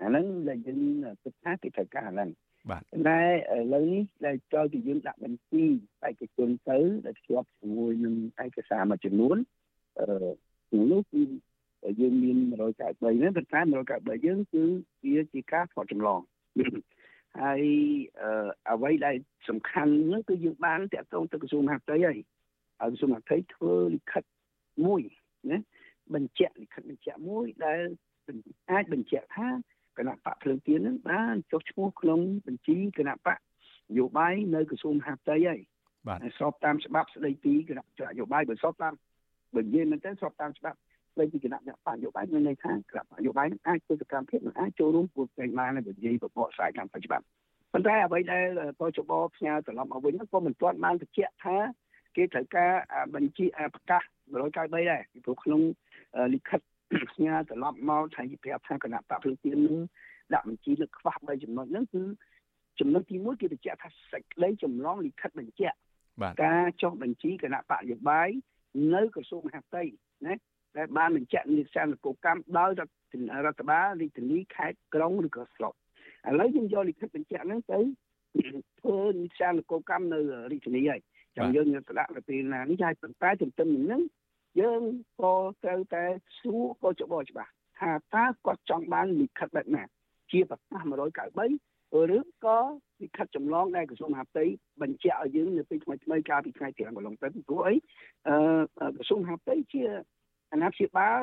អាហ្នឹងដែលយើងគិតថាគេត្រូវការហ្នឹង បាទតែឥឡូវនេះដែលចូលពីយើងដាក់បញ្ជីបេក្ខជនទៅដែលភ្ជាប់ជាមួយនឹងឯកសារមួយចំនួនអឺនោះគឺយើងមាន193ហ្នឹងប៉ុន្តែ193យើងគឺវាជាការថតចម្លងហើយអ្វីដែលសំខាន់ហ្នឹងគឺយើងបានតាក់ទងទៅក្រសួងមហាផ្ទៃហើយហើយក្រសួងមហាផ្ទៃធ្វើលិខិតមួយណាបញ្ជាក់លិខិតបញ្ជាក់មួយដែលអាចបញ្ជាក់ថា គណៈបកភ្លើងទៀននឹងបានចុះឈ្មោះក្នុងបញ្ជីគណៈបកនយោបាយនៅក្រសួងមហាផ្ទៃហើយបាទស្របតាមច្បាប់ស្ដីពីគណៈនយោបាយបើស្របតាមបើនិយាយមែនតើស្របតាមច្បាប់ស្ដីពីគណៈបកនយោបាយមានន័យថាគណៈបកនយោបាយនឹងអាចធ្វើសកម្មភាពនឹងអាចចូលរួមពួកផ្សេងបានហើយបើនិយាយបបកស្រាយតាមច្បាប់ប៉ុន្តែអ្វីដែលបចបផ្ញើត្រឡប់មកវិញក៏មិនទាន់បានបញ្ជាក់ថាគេត្រូវការបញ្ជីប្រកាស193ដែរពីព្រោះក្នុងលិខិត ផ្ញើត្រឡប់មកថាប្រាប់ថាគណៈបកភ្លើងទៀននឹងដាក់បញ្ជីលើខ្វះ3ចំណុចហ្នឹងគឺចំណុចទី1គេបញ្ជាក់ថាសេចក្តីចម្លងលិខិតបញ្ជាក់ការចុះបញ្ជីគណៈបកយោបាយនៅក្រសួងមហាផ្ទៃណាដែលបានបញ្ជាក់និស្សិតនគរកម្មដោយរដ្ឋបាលរាជធានីខេត្តក្រុងឬក៏ស្រុកឥឡូវយើងយកលិខិតបញ្ជាក់ហ្នឹងទៅធ្វើនិស្សិតនគរកម្មនៅរាជធានីហើយចាំយើងនឹងស្ដាប់ទៅពេលណានេះហើយប៉ុន្តែទន្ទឹមនឹងហ្នឹង យើងក៏ត្រូវតែសួរក៏ច្បាស់ច្បាស់ថាតើគាត់ចង់បានលិខិតបែបណាជាប្រកាស193ឬក៏លិខិតចម្លងដែលក្រសួងមហាផ្ទៃបញ្ជាក់ឲ្យយើងនៅពេលថ្មីថ្មីកាលពីថ្ងៃទី5កន្លងទៅព្រោះអីអឺក្រសួងមហាផ្ទៃជាអាណាព្យាបាល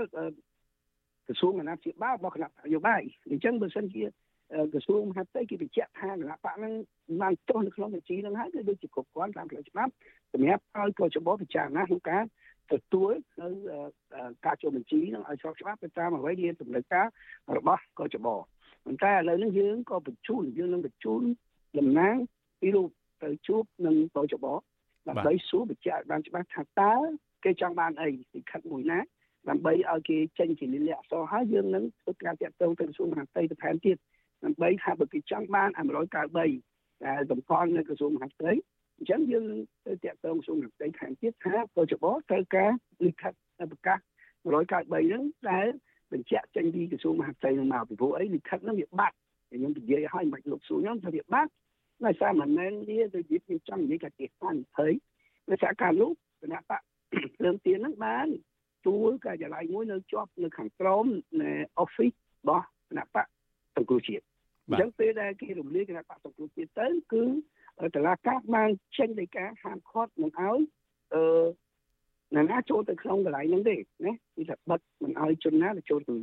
ក្រសួងអាណាព្យាបាលរបស់គណៈនយោបាយអញ្ចឹងបើសិនជាក្រសួងមហាផ្ទៃគេបញ្ជាក់ថាគណៈបកហ្នឹងបានចុះនៅក្នុងបញ្ជីហ្នឹងហើយគឺដូចជាគ្រប់គ្រាន់តាមផ្លូវច្បាប់សម្រាប់ឲ្យកោចបោពិចារណាក្នុងការ ទទួលនៅការចូលបញ្ជីនឹងឲ្យស្របច្បាប់ទៅតាមអ្វីដែលតម្រូវការរបស់កោចបោប៉ុន្តែឥឡូវនេះយើងក៏បញ្ជូនយើងនឹងបញ្ជូនតំណាងពីរូបទៅជួបនឹងកោចបោដើម្បីសួរបញ្ជាក់បានច្បាស់ថាតើគេចង់បានអីលិខិតមួយណាដើម្បីឲ្យគេចេញជាលិលាអក្សរហើយយើងនឹងធ្វើការតាក់ទងទៅក្រសួងមហាផ្ទៃបន្ថែមទៀតដើម្បីថាបើគេចង់បាន193ដែលតម្កល់នៅក្រសួងមហាផ្ទៃ អញ្ចឹងយើងទៅតាក់ទងក្រសួងមហាផ្ទៃខាងទៀតថាកោចបត្រូវការលិខិតប្រកាស193ហ្នឹងដែលបញ្ជាក់ចេញពីក្រសួងមហាផ្ទៃនឹងមកពីព្រោះអីលិខិតហ្នឹងវាបាត់ខ្ញុំនិយាយឲ្យមិនលោកសួរខ្ញុំថាវាបាត់ដោយសារមិនមែនវាទៅនិយាយខ្ញុំចង់និយាយកាទេស្ថាន20ដោយសារការនោះគណៈបកភ្លើងទៀនហ្នឹងបានជួលការិយាល័យមួយនៅជាប់នៅខាងក្រោមនៃ office របស់គណៈបកសង្គ្រោះជាតិអញ្ចឹងពេលដែលគេរំលាយគណៈបកសង្គ្រោះជាតិទៅគឺ តឡាការបានចេញដីកាហាមឃាត់មិនឲ្យអឺណាណាចូលទៅក្នុងកន្លែងហ្នឹងទេណាគឺថាបិទមិនឲ្យជនណាទៅចូលទៅ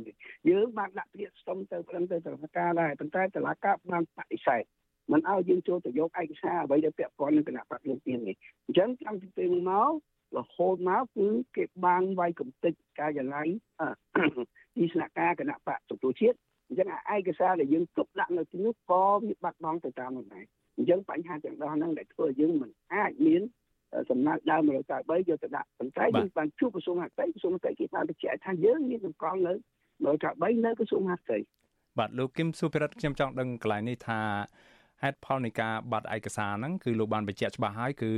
យើងបានដាក់ពាក្យសុំទៅព្រមទៅតឡាការដែរប៉ុន្តែតឡាការបានបដិសេធមិនឲ្យយើងចូលទៅយកឯកសារអ្វីដែលពាក់ព័ន្ធនឹងគណៈបកលោកទៀននេះអញ្ចឹងតាំងពីពេលមករហូតមកគឺគេបានវាយកំទេចកាយឡៃទីស្នាក់ការគណៈបកសង្គ្រោះជាតិអញ្ចឹងឯកសារដែលយើងទុកដាក់នៅទីនោះក៏វាបាត់បង់ទៅតាមនោះដែរ អញ្ចឹងបញ្ហាទាំងដោះហ្នឹងដែលធ្វើយើងមិនអាចមានសំណើដើម193យកទៅដាក់ប៉ុន្តែយើងបានជួបក្រសួងមហាផ្ទៃក្រសួងមហាផ្ទៃគេបានបញ្ជាក់ថាយើងមានតម្កល់នៅ193នៅក្រសួងមហាផ្ទៃបាទលោកគឹមសុភិរិទ្ធខ្ញុំចង់ដឹងកន្លែងនេះថា ហេតុផលនៃការបាត់ឯកសារហ្នឹងគឺលោកបានបញ្ជាក់ច្បាស់ហើយគឺ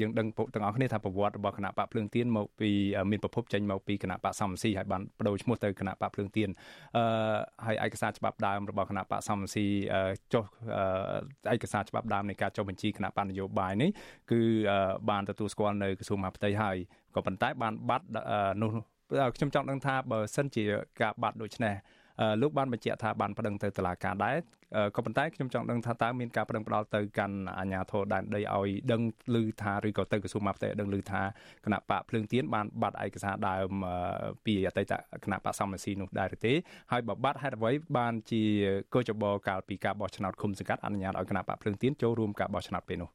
យើងដឹងទាំងអស់គ្នាថាប្រវត្តិរបស់គណៈបកភ្លើងទៀនមកពីមានប្រភពចេញមកពីគណៈបកសំស៊ីហើយបានបដូរឈ្មោះទៅគណៈបកភ្លើងទៀនអឺហើយឯកសារច្បាប់ដើមរបស់គណៈបកសំស៊ីចុះឯកសារច្បាប់ដើមនៃការចុះបញ្ជីគណៈបកនយោបាយនេះគឺបានទទួលស្គាល់នៅក្រសួងមហាផ្ទៃហើយក៏ប៉ុន្តែបានបាត់នោះខ្ញុំចង់ដឹងថាបើសិនជាការបាត់ដូចនេះ លោកបានបញ្ជាក់ថាបានប្តឹងទៅតុលាការដែរក៏ប៉ុន្តែខ្ញុំចង់ដឹងថាតើមានការប្តឹងផ្ដាល់ទៅកាន់អាជ្ញាធរដែនដីឲ្យដឹងឮថាឬក៏ទៅក្រសួងមកផ្ទៃដឹងឮថាគណៈបកភ្លើងទៀនបានបាត់ឯកសារដើមពីអតីតគណៈបកសមស៊ីនោះដែរទេហើយបើបាត់ហេតុអ្វីបានជាកោចបកាលពីការបោះឆ្នោតឃុំសង្កាត់អនុញ្ញាតឲ្យគណៈបកភ្លើងទៀនចូលរួមការបោះឆ្នោតពេលនោះ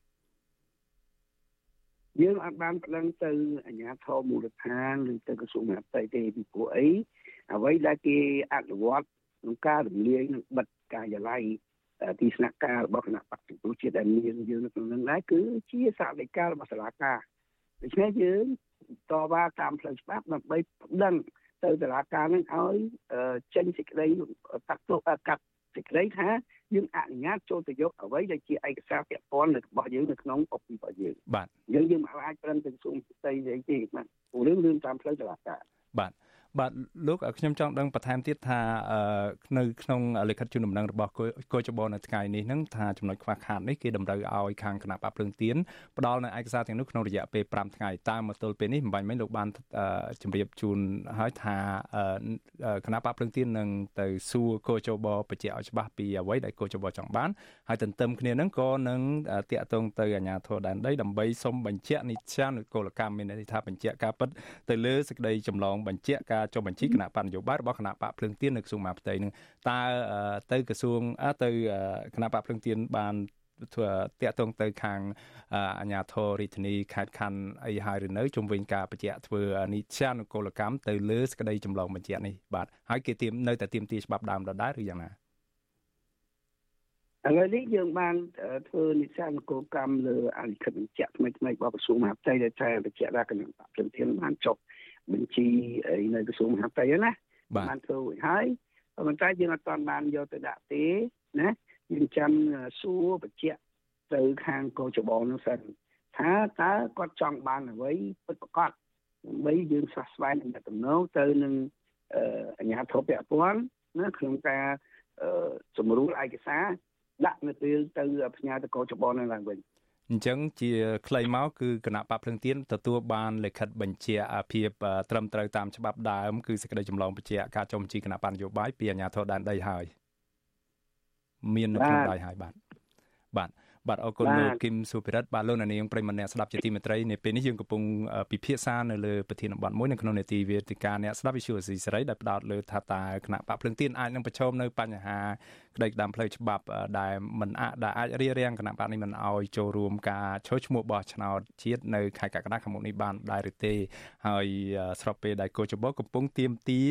យើងអាចបានប្តឹងទៅអាជ្ញាធរមូលដ្ឋានឬទៅក្រសួងមហាផ្ទៃទេពីព្រោះអី អ្វីដែលគេអនុវត្តក្នុងការរំលាយនិងបិទការិយាល័យទីស្នាក់ការរបស់គណៈបក្សប្រជាជាតិដែលមានយើងនៅក្នុងនោះដែរគឺជាសាលដីការបស់សាលាការដូច្នេះយើងតវ៉ាតាមផ្លូវច្បាប់ដើម្បីប្តឹងទៅសាលាការនឹងឲ្យចេញសេចក្តីតាក់ទោសកាត់សេចក្តីថាយើងអនុញ្ញាតចូលទៅយកអ្វីដែលជាឯកសារពាក់ព័ន្ធរបស់យើងនៅក្នុងអពីរបស់យើងបាទយើងយើងមិនអាចប្រឹងទៅសុំស្ដីអីទេបាទព្រោះរឿងរឿងតាមផ្លូវតុលាការបាទ បាទលោកខ្ញុំចង់ដឹងបន្ថែមទៀតថានៅក្នុងលិខិតជូនដំណឹងរបស់កោចបនៅថ្ងៃនេះហ្នឹងថាចំណុចខ្វះខាតនេះគេតម្រូវឲ្យខាងគណៈបកភ្លើងទៀនផ្ដល់នៅឯកសារទាំងនោះក្នុងរយៈពេល5ថ្ងៃតាមមកទល់ពេលនេះមិនបាញ់មិញលោកបានជម្រាបជូនឲ្យថាគណៈបកភ្លើងទៀននឹងទៅសួរកោចបបញ្ជាក់ឲ្យច្បាស់ពីអ្វីដែលកោចបចង់បានហើយទន្ទឹមគ្នានឹងក៏នឹងតាក់ទងទៅអាជ្ញាធរដែនដីដើម្បីសុំបញ្ជាក់និច្ចានុគោលកម្មមានន័យថាបញ្ជាក់ការពិតទៅលើសេចក្តីចម្លងបញ្ជាក់ការចុះបញ្ជីគណៈបកនយោបាយរបស់គណៈបកភ្លើងទៀននៅក្រសួងមហាផ្ទៃនឹងតើទៅក្រសួងទៅគណៈបកភ្លើងទៀនបានធ្វើតាក់ទងទៅខាងអាជ្ញាធររាជធានីខេត្តខណ្ឌអីហើយឬនៅជុំវិញការបញ្ជាក់ធ្វើនិច្ចានុគោលកម្មទៅលើសក្តីចម្លងបញ្ជាក់នេះបាទហើយគេទៀមនៅតែទៀមទីច្បាប់ដើមដដែលឬយ៉ាងណាឥឡូវនេះយើងបានធ្វើនិស្សិតគោលកម្មលើអនិខិតបញ្ជាក់ថ្មីថ្មីរបស់ក្រសួងមហាផ្ទៃដែលតែបញ្ជាក់ថាគណៈបព្វជិនបានចុះប ញ្ជីនៅក្រសួងមហាផ្ទៃណាបានធ្វើរួចហើយប៉ុន្តែយើងអត់ទាន់បានយកទៅដាក់ទេណាយើងចាំសួរបញ្ជាក់ទៅខាងកោចបនោះសិនថាតើគាត់ចង់បានអ្វីពិតប្រាកដដើម្បីយើងស្វាស្វែងនឹងតំណងទៅនឹងអាជ្ញាធរពាក់ព័ន្ធណាក្នុងការសម្រួលឯកសារដាក់នៅពេលទៅផ្ញើទៅកោចបនៅឡើងវិញ អញ្ចឹងជាខ្លីមកគឺគណៈបកភ្លឹងទៀនទទួលបានលិខិតបញ្ជាភាពត្រឹមត្រូវតាមច្បាប់ដើមគឺសេចក្តីចម្លងបញ្ជាការចុះបញ្ជីគណៈបកនយោបាយពីអាជ្ញាធរដែនដីហើយមាននៅក្នុងដៃហើយបាទបាទបាទអរគុណលោកគឹមសុភិរិទ្ធបាទលោកនាងប្រិមម្នាក់ស្ដាប់ជាទីមេត្រីនៅពេលនេះយើងកំពុងពិភាក្សានៅលើប្រធានបទមួយនៅក្នុងនេតិវេទិកាអ្នកស្ដាប់វិទ្យុអស៊ីសេរីដែលផ្ដោតលើថាតើគណៈបកភ្លឹងទៀនអាចនឹងប្រឈមនៅបញ្ហា ក្តីក្តាមផ្លូវច្បាប់ដែលមិនអាចដែលអាចរារាំងគណៈបកនេះមិនឲ្យចូលរួមការឈរឈ្មោះបោះឆ្នោតជាតិនៅខែកក្កដាខាងមុខនេះបានដែរឬទេហើយស្របពេលដែលកោចបកំពុងទៀមទា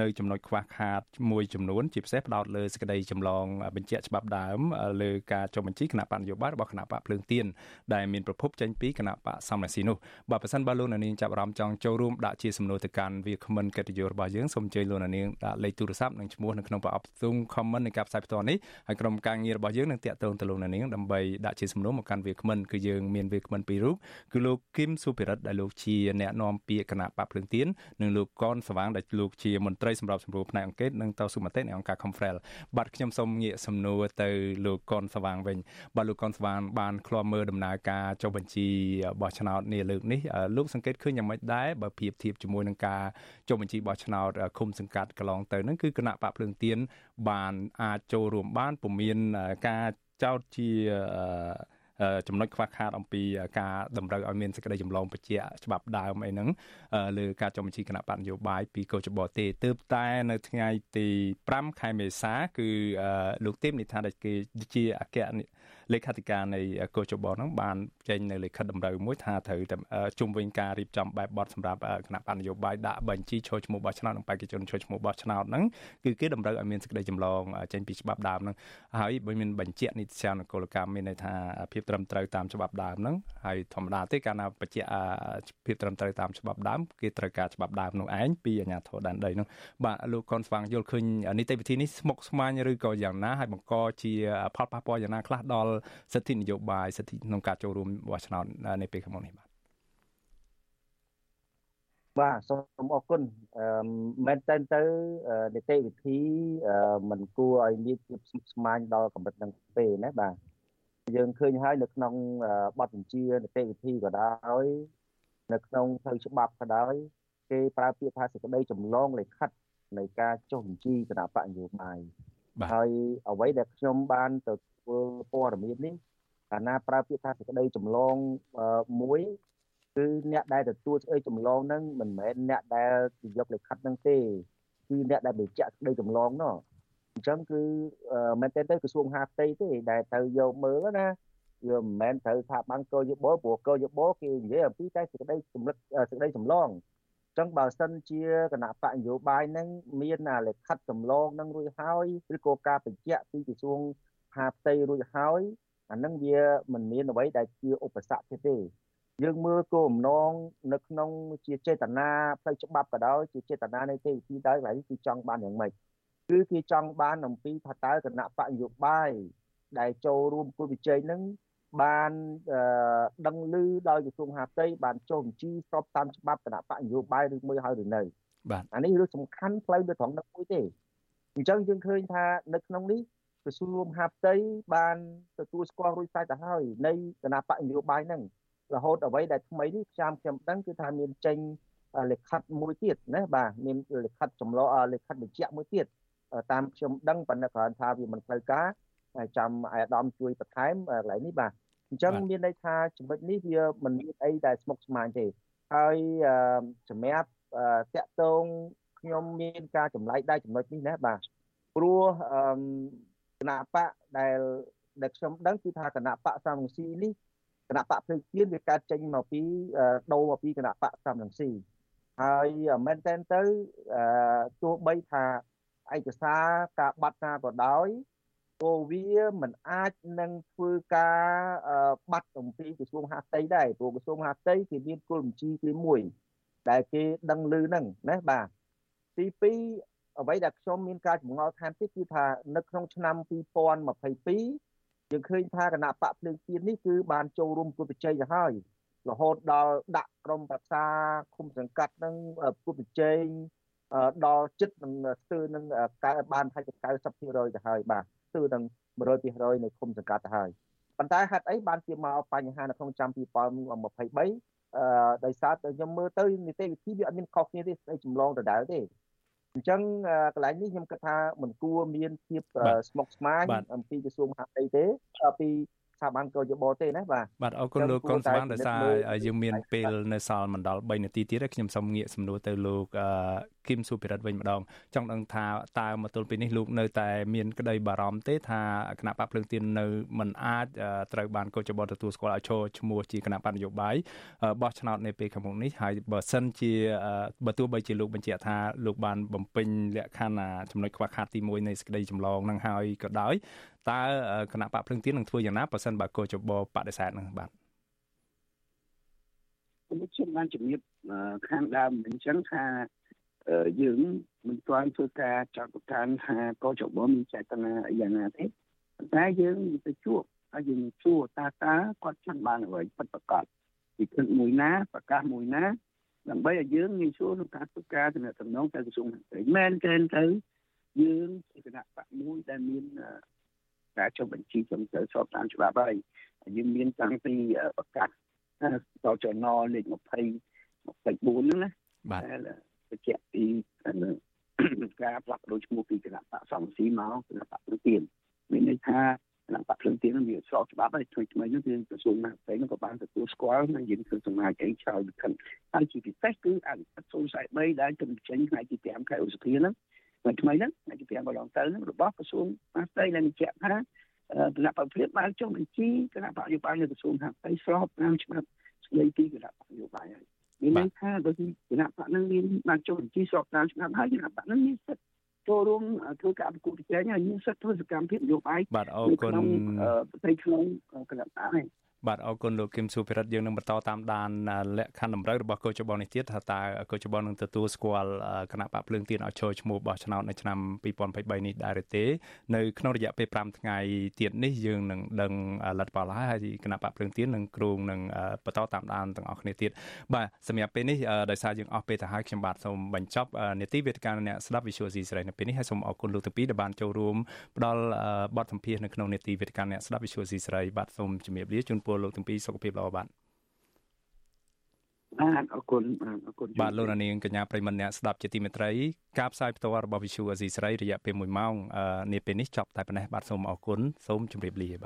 នៅចំណុចខ្វះខាតមួយចំនួនជាពិសេសផ្ដោតលើសេចក្តីចម្លងបញ្ជាក់ច្បាប់ដើមលើការចុះបញ្ជីគណៈបកនយោបាយរបស់គណៈបកភ្លើងទៀនដែលមានប្រភពចេញពីគណៈបកសំរាសីនោះបើប្រសិនបើលោកនាងចាប់អារម្មណ៍ចង់ចូលរួមដាក់ជាសំណួរទៅកាន់វាគ្មិនកិត្តិយសរបស់យើងសូមអញ្ជើញលោកនាងដាក់លេខទូរស័ព្ទនិងឈ្មោះនៅក្នុងប្រអប់ Zoom comment នៃការផ្សាយផ្ទាល់នេះហើយក្រុមការងាររបស់យើងនឹងតាក់ទងទៅលោកនាងដើម្បីដាក់ជាសំណួរមកកាន់វាគ្មិនគឺយើងមានវាគ្មិនពីររូបគឺលោកគឹមសុភិរិទ្ធដែលលោកជាអ្នកនាំពាក្យគណៈបកភ្លើងទៀននិងលោកកនសវាងដែលលោកជាមន្ត្រីសម្របសម្រួលផ្នែកអង្គការនិងតស៊ូមតិនៃអង្គការ Confrel បាទខ្ញុំសូមងាកសំណួរទៅលោកកនសវាងវិញបាទលោកកនសវាងបានឃ្លាំមើលដំណើរការចុះបញ្ជីបោះឆ្នោតនេះលើកនេះលោកសង្កេតឃើញយ៉ាងម៉េចដែរបើប្រៀបធៀបជាមួយនឹងការចុះបញ្ជីបោះឆ្នោតឃុំសង្កាត់កន្លងទៅហ្នឹងគឺគណៈបកភ្លើងទៀនបានអាចចូលរួមបានពុំមានការចោទជាចំណុចខ្វះខាតអំពីការតម្រូវឲ្យមានសេចក្តីចម្លងបញ្ជាច្បាប់ដើមអីហ្នឹងលើការចុះបញ្ជីគណៈបកនយោបាយពីកោចបទេទើបតែនៅថ្ងៃទី5ខែមេសា គឺលោកទេពនិថាដែលគេជាអគ្គ លេខាធិការនៃកោចបហ្នឹងបានចេញនៅលិខិតតម្រូវមួយថាត្រូវតែជុំវិញការរៀបចំបែបបទសម្រាប់គណៈបណ្ឌនយោបាយដាក់បញ្ជីចូលឈ្មោះបោះឆ្នោតនិងបេក្ខជនចូលឈ្មោះបោះឆ្នោតហ្នឹងគឺគេតម្រូវឲ្យមានសេចក្តីចម្លងចេញពីច្បាប់ដើមហ្នឹងហើយបើមានបញ្ជាក់នីតិសាស្ត្រនគរកម្មមានន័យថាភាពត្រឹមត្រូវតាមច្បាប់ដើមហ្នឹងហើយធម្មតាទេកាលណាបញ្ជាក់ភាពត្រឹមត្រូវតាមច្បាប់ដើមគេត្រូវការច្បាប់ដើមនោះឯងពីអាជ្ញាធរដែនដីនោះបាទលោកកុនស្វាងយល់ឃើញនីតិវិធីនេះស្មុគស្មាញឬក៏យ៉ាងណាហើយបង្កជាផលប៉ះពាល់យ៉ាងណាខ្លះដល់សិទ្ធិនយោបាយសិទ្ធិក្នុងការចូលរួមបោះឆ្នោតនៅពេលខាងមុខនេះបាទបាទសូមអរគុណអឺមែនតើទៅនីតិវិធីមិនគួរឲ្យមានភាពស្មុគស្មាញដល់កម្រិតនឹងទេណាបាទយើងឃើញហើយនៅក្នុងបទបញ្ជានីតិវិធីក៏ដោយនៅក្នុងផ្លូវច្បាប់ក៏ដោយគេប្រើពាក្យថាសេចក្តីចម្លងលិខិតនៃការចុះបញ្ជីគណៈបកនយោបាយហើយអ្វីដែលខ្ញុំបានទៅ ធ្វើព័ត៌មាននេះកាលណាប្រើពាក្យថាសេចក្តីចម្លងមួយគឺអ្នកដែលទទួលស្អីចម្លងហ្នឹងមិនមែនអ្នកដែលយកលិខិតហ្នឹងទេគឺអ្នកដែលបញ្ជាក់ក្តីចម្លងនោះអញ្ចឹងគឺមែនតើទៅក្រសួងហាផ្ទៃទេដែលទៅយកមើលណាវាមិនមែនត្រូវថាបាំងកោយបោព្រោះកោយបោគេនិយាយអំពីតែសេចក្តីចម្លឹកសេចក្តីចម្លងចឹងបើសិនជាគណៈបកនយោបាយនឹងមានលិខិតចម្លងនឹងរួចហើយឬក៏ការបញ្ជាក់ពីក្រសួង ហាផ្ទៃរួចហើយអានឹងវាមិនមានអ្វីដែលជាឧបសគ្គទេទេយើងមើលគោលបំណងនៅក្នុងជាចេតនាផ្លូវច្បាប់ក៏ដោយជាចេតនានៃទេវវិធីដែរហើយគឺចង់បានយ៉ាងម៉េចគឺគេចង់បានអំពីថាតើគណៈបកនយោបាយដែលចូលរួមគូវិជ័យនឹងបានដឹងឮដោយក្រសួងហាផ្ទៃបានចុះបញ្ជីស្របតាមច្បាប់គណៈបកនយោបាយឬមួយហើយឬនៅបាទអានេះរឿងសំខាន់ផ្លូវទៅត្រង់នោះមួយទេអញ្ចឹងយើងឃើញថានៅក្នុងនេះ ក្រសួងហាផ្ទៃបានទទួលស្គាល់រួចស្រេចទៅហើយនៃគណៈបកនយោបាយហ្នឹងរហូតអ្វីដែលថ្មីនេះខ្ញុំខ្ញុំដឹងគឺថាមានចេញលិខិតមួយទៀតណាបាទមានលិខិតចម្លងលិខិតបញ្ជាក់មួយទៀតតាមខ្ញុំដឹងប៉ុន្តែគ្រាន់ថាវាមិនផ្លូវការចាំអាយដាមជួយបន្ថែមកន្លែងនេះបាទអញ្ចឹងមានន័យថាចំណុចនេះវាមិនមានអីដែលស្មុគស្មាញទេហើយសម្រាប់តាក់ទងខ្ញុំមានការចម្លែកដែរចំណុចនេះណាបាទព្រោះ គណៈបកដែលដែលខ្ញុំដឹងគឺថាគណៈបកសាមង្ស៊ីនេះគណៈបកភ្លើងទៀនវាកើតចេញមកពីដូរមកពីគណៈបកសំរងស៊ីហើយមែនតែនទៅទោះបីថាឯកសារការបាត់ណាក៏ដោយក៏វាមិនអាចនឹងធ្វើការបាត់អំពីក្រសួងហាផ្ទៃដែរព្រោះក្រសួងហាផ្ទៃគេមានគោលបញ្ជីទី1ដែលគេដឹងឮហ្នឹងណាបាទទី2 អ្វីដែលខ្ញុំមានការចម្ងល់ថែមទៀតគឺថានៅក្នុងឆ្នាំ2022យើងឃើញថាគណៈបកភ្លើងទៀននេះគឺបានចូលរួមគូប្រជែងទៅហើយរហូតដល់ដាក់ក្រុមប្រឹក្សាឃុំសង្កាត់នឹងគូប្រជែងដល់ចិត្តនឹងស្ទើរនឹងកើតបានថា90%ទៅហើយបាទស្ទើរនឹង100%នៅឃុំសង្កាត់ទៅហើយប៉ុន្តែហេតុអីបានជាមកបញ្ហានៅក្នុងឆ្នាំ2023អឺដោយសារតែខ្ញុំមើលទៅនីតិវិធីវាអត់មានខុសគ្នាទេស្ដីចម្លងដដែលទេ អញ្ចឹងកន្លែងនេះខ្ញុំគិតថាមិនគួរមានភាពស្មុគស្មាញអំពីក្រសួងមហាផ្ទៃទេពីស្ថាប័នកោយបទេណាបាទបាទអរគុណលោកកុនស្វាងដោយសារយើងមានពេលនៅសល់មិនដល់3នាទីទៀតខ្ញុំសូមងាកសំណួរទៅលោក គឹមសុភិរិទ្ធវិញម្ដងចង់ដឹងថាតើមកទល់ពេលនេះលោកនៅតែមានក្តីបារម្ភទេថាគណៈបកភ្លើងទៀននៅមិនអាចត្រូវបានកោចបទទួលស្គាល់ឲ្យឈរឈ្មោះជាគណៈបកនយោបាយបោះឆ្នោតនៅពេលខាងមុខនេះហើយបើសិនជាបើទោះបីជាលោកបញ្ជាក់ថាលោកបានបំពេញលក្ខខណ្ឌចំណុចខ្វះខាតទី1នៃសេចក្តីចម្លងនឹងហើយក៏ដោយតើគណៈបកភ្លើងទៀននឹងធ្វើយ៉ាងណាបើសិនបើកោចបបដិសេធនឹងបាទខ្ញុំបានជំរាបខាងដើមអញ្ចឹងថា យើងមិនទាន់ធ្វើការចាត់ប្រកាន់ថាកោចបមានចេតនាយ៉ាងណាទេតែយើងទៅជួបហើយយើងសួរតើតើគាត់ចង់បានអ្វីពិតប្រាកដពីគិតមួយណាប្រកាសមួយណាដើម្បីឲ្យយើងងាយស្រួលក្នុងការធ្វើការទំនាក់ទំនងទៅក្រសួងមហាផ្ទៃមែនទេទៅយើងជាគណៈបកមួយដែលមានការចុះបញ្ជីត្រឹមត្រូវស្របតាមច្បាប់ហើយយើងមានតាំងពីប្រកាសដល់ចំណលេខ20 24ហ្នឹងណាបាទ បញ្ជាក់ពីការផ្លាស់ប្ដូរឈ្មោះពីគណៈបកសំស៊ីមកគណៈបកព្រឹទានមានន័យថាគណៈបកព្រឹទាននឹងវាស្របច្បាប់ហើយថ្មីថ្មីនោះគឺក្រសួងមហាផ្ទៃនោះក៏បានទទួលស្គាល់និងយើងគឺសមាជិកឆ្លើយវិខិនហើយជាពិសេសគឺអនុបត្តិ043ដែលជំចេញថ្ងៃទី5ខែឧសភាហ្នឹងថ្មីថ្មីហ្នឹងថ្ងៃទី5កន្លងទៅហ្នឹងរបស់ក្រសួងមហាផ្ទៃដែលបញ្ជាក់ថាគណៈបកព្រាបបានចុះបញ្ជីគណៈបកយោបាយនៅក្រសួងមហាផ្ទៃស្របតាមច្បាប់ស្ដីពីគណៈបកយោបាយហើយ មានន័យថាបើគណៈបកនឹងមានបានចុះបញ្ជីស្របតាមច្បាប់ហើយគណៈបកនឹងមានសិទ្ធិចូលរួមធ្វើការប្រគល់ប្រជែងហើយមានសិទ្ធិធ្វើសកម្មភាពនយោបាយបាទអរគុណប្រទេសក្នុងគណៈបកនេះ បាទអរគុណលោកគឹមសុភិរិទ្ធយើងនឹងបន្តតាមដានលក្ខខណ្ឌតម្រូវរបស់កោជបនេះទៀតថាតើកោជបនឹងទទួលស្គាល់គណៈបកភ្លើងទៀនឲ្យចូលឈ្មោះបោះឆ្នោតនៅឆ្នាំ2023នេះដែរទេនៅក្នុងរយៈពេល5ថ្ងៃទៀតនេះយើងនឹងដឹងលទ្ធផលហើយគណៈបកភ្លើងទៀននឹងគ្រងនឹងបន្តតាមដានទាំងអស់គ្នាទៀតបាទសម្រាប់ពេលនេះដោយសារយើងអស់ពេលទៅហើយខ្ញុំបាទសូមបញ្ចប់នេតិវេទិកាអ្នកស្ដាប់ Visual C ស្រីនៅពេលនេះហើយសូមអរគុណលោកទាំងពីរដែលបានចូលរួមផ្ដល់បទសម្ភាសន៍នៅក្នុងនេតិវេទិកាអ្នកស្ដាប់ Visual C ស្រីបាទសូមជម្រាបលាជូនពរលោកទាំងពីរសុខភាពល្អបាទបាទអរគុណអរគុណបាទលោកនាងកញ្ញាប្រិមម្នាក់ស្ដាប់ជាទីមេត្រីការផ្សាយផ្ទាល់របស់ Visual Asia ស្រីរយៈពេល1ម៉ោងនាពេលនេះចប់តែប៉ុណ្ណេះបាទសូមអរគុណសូមជម្រាបលាបាទ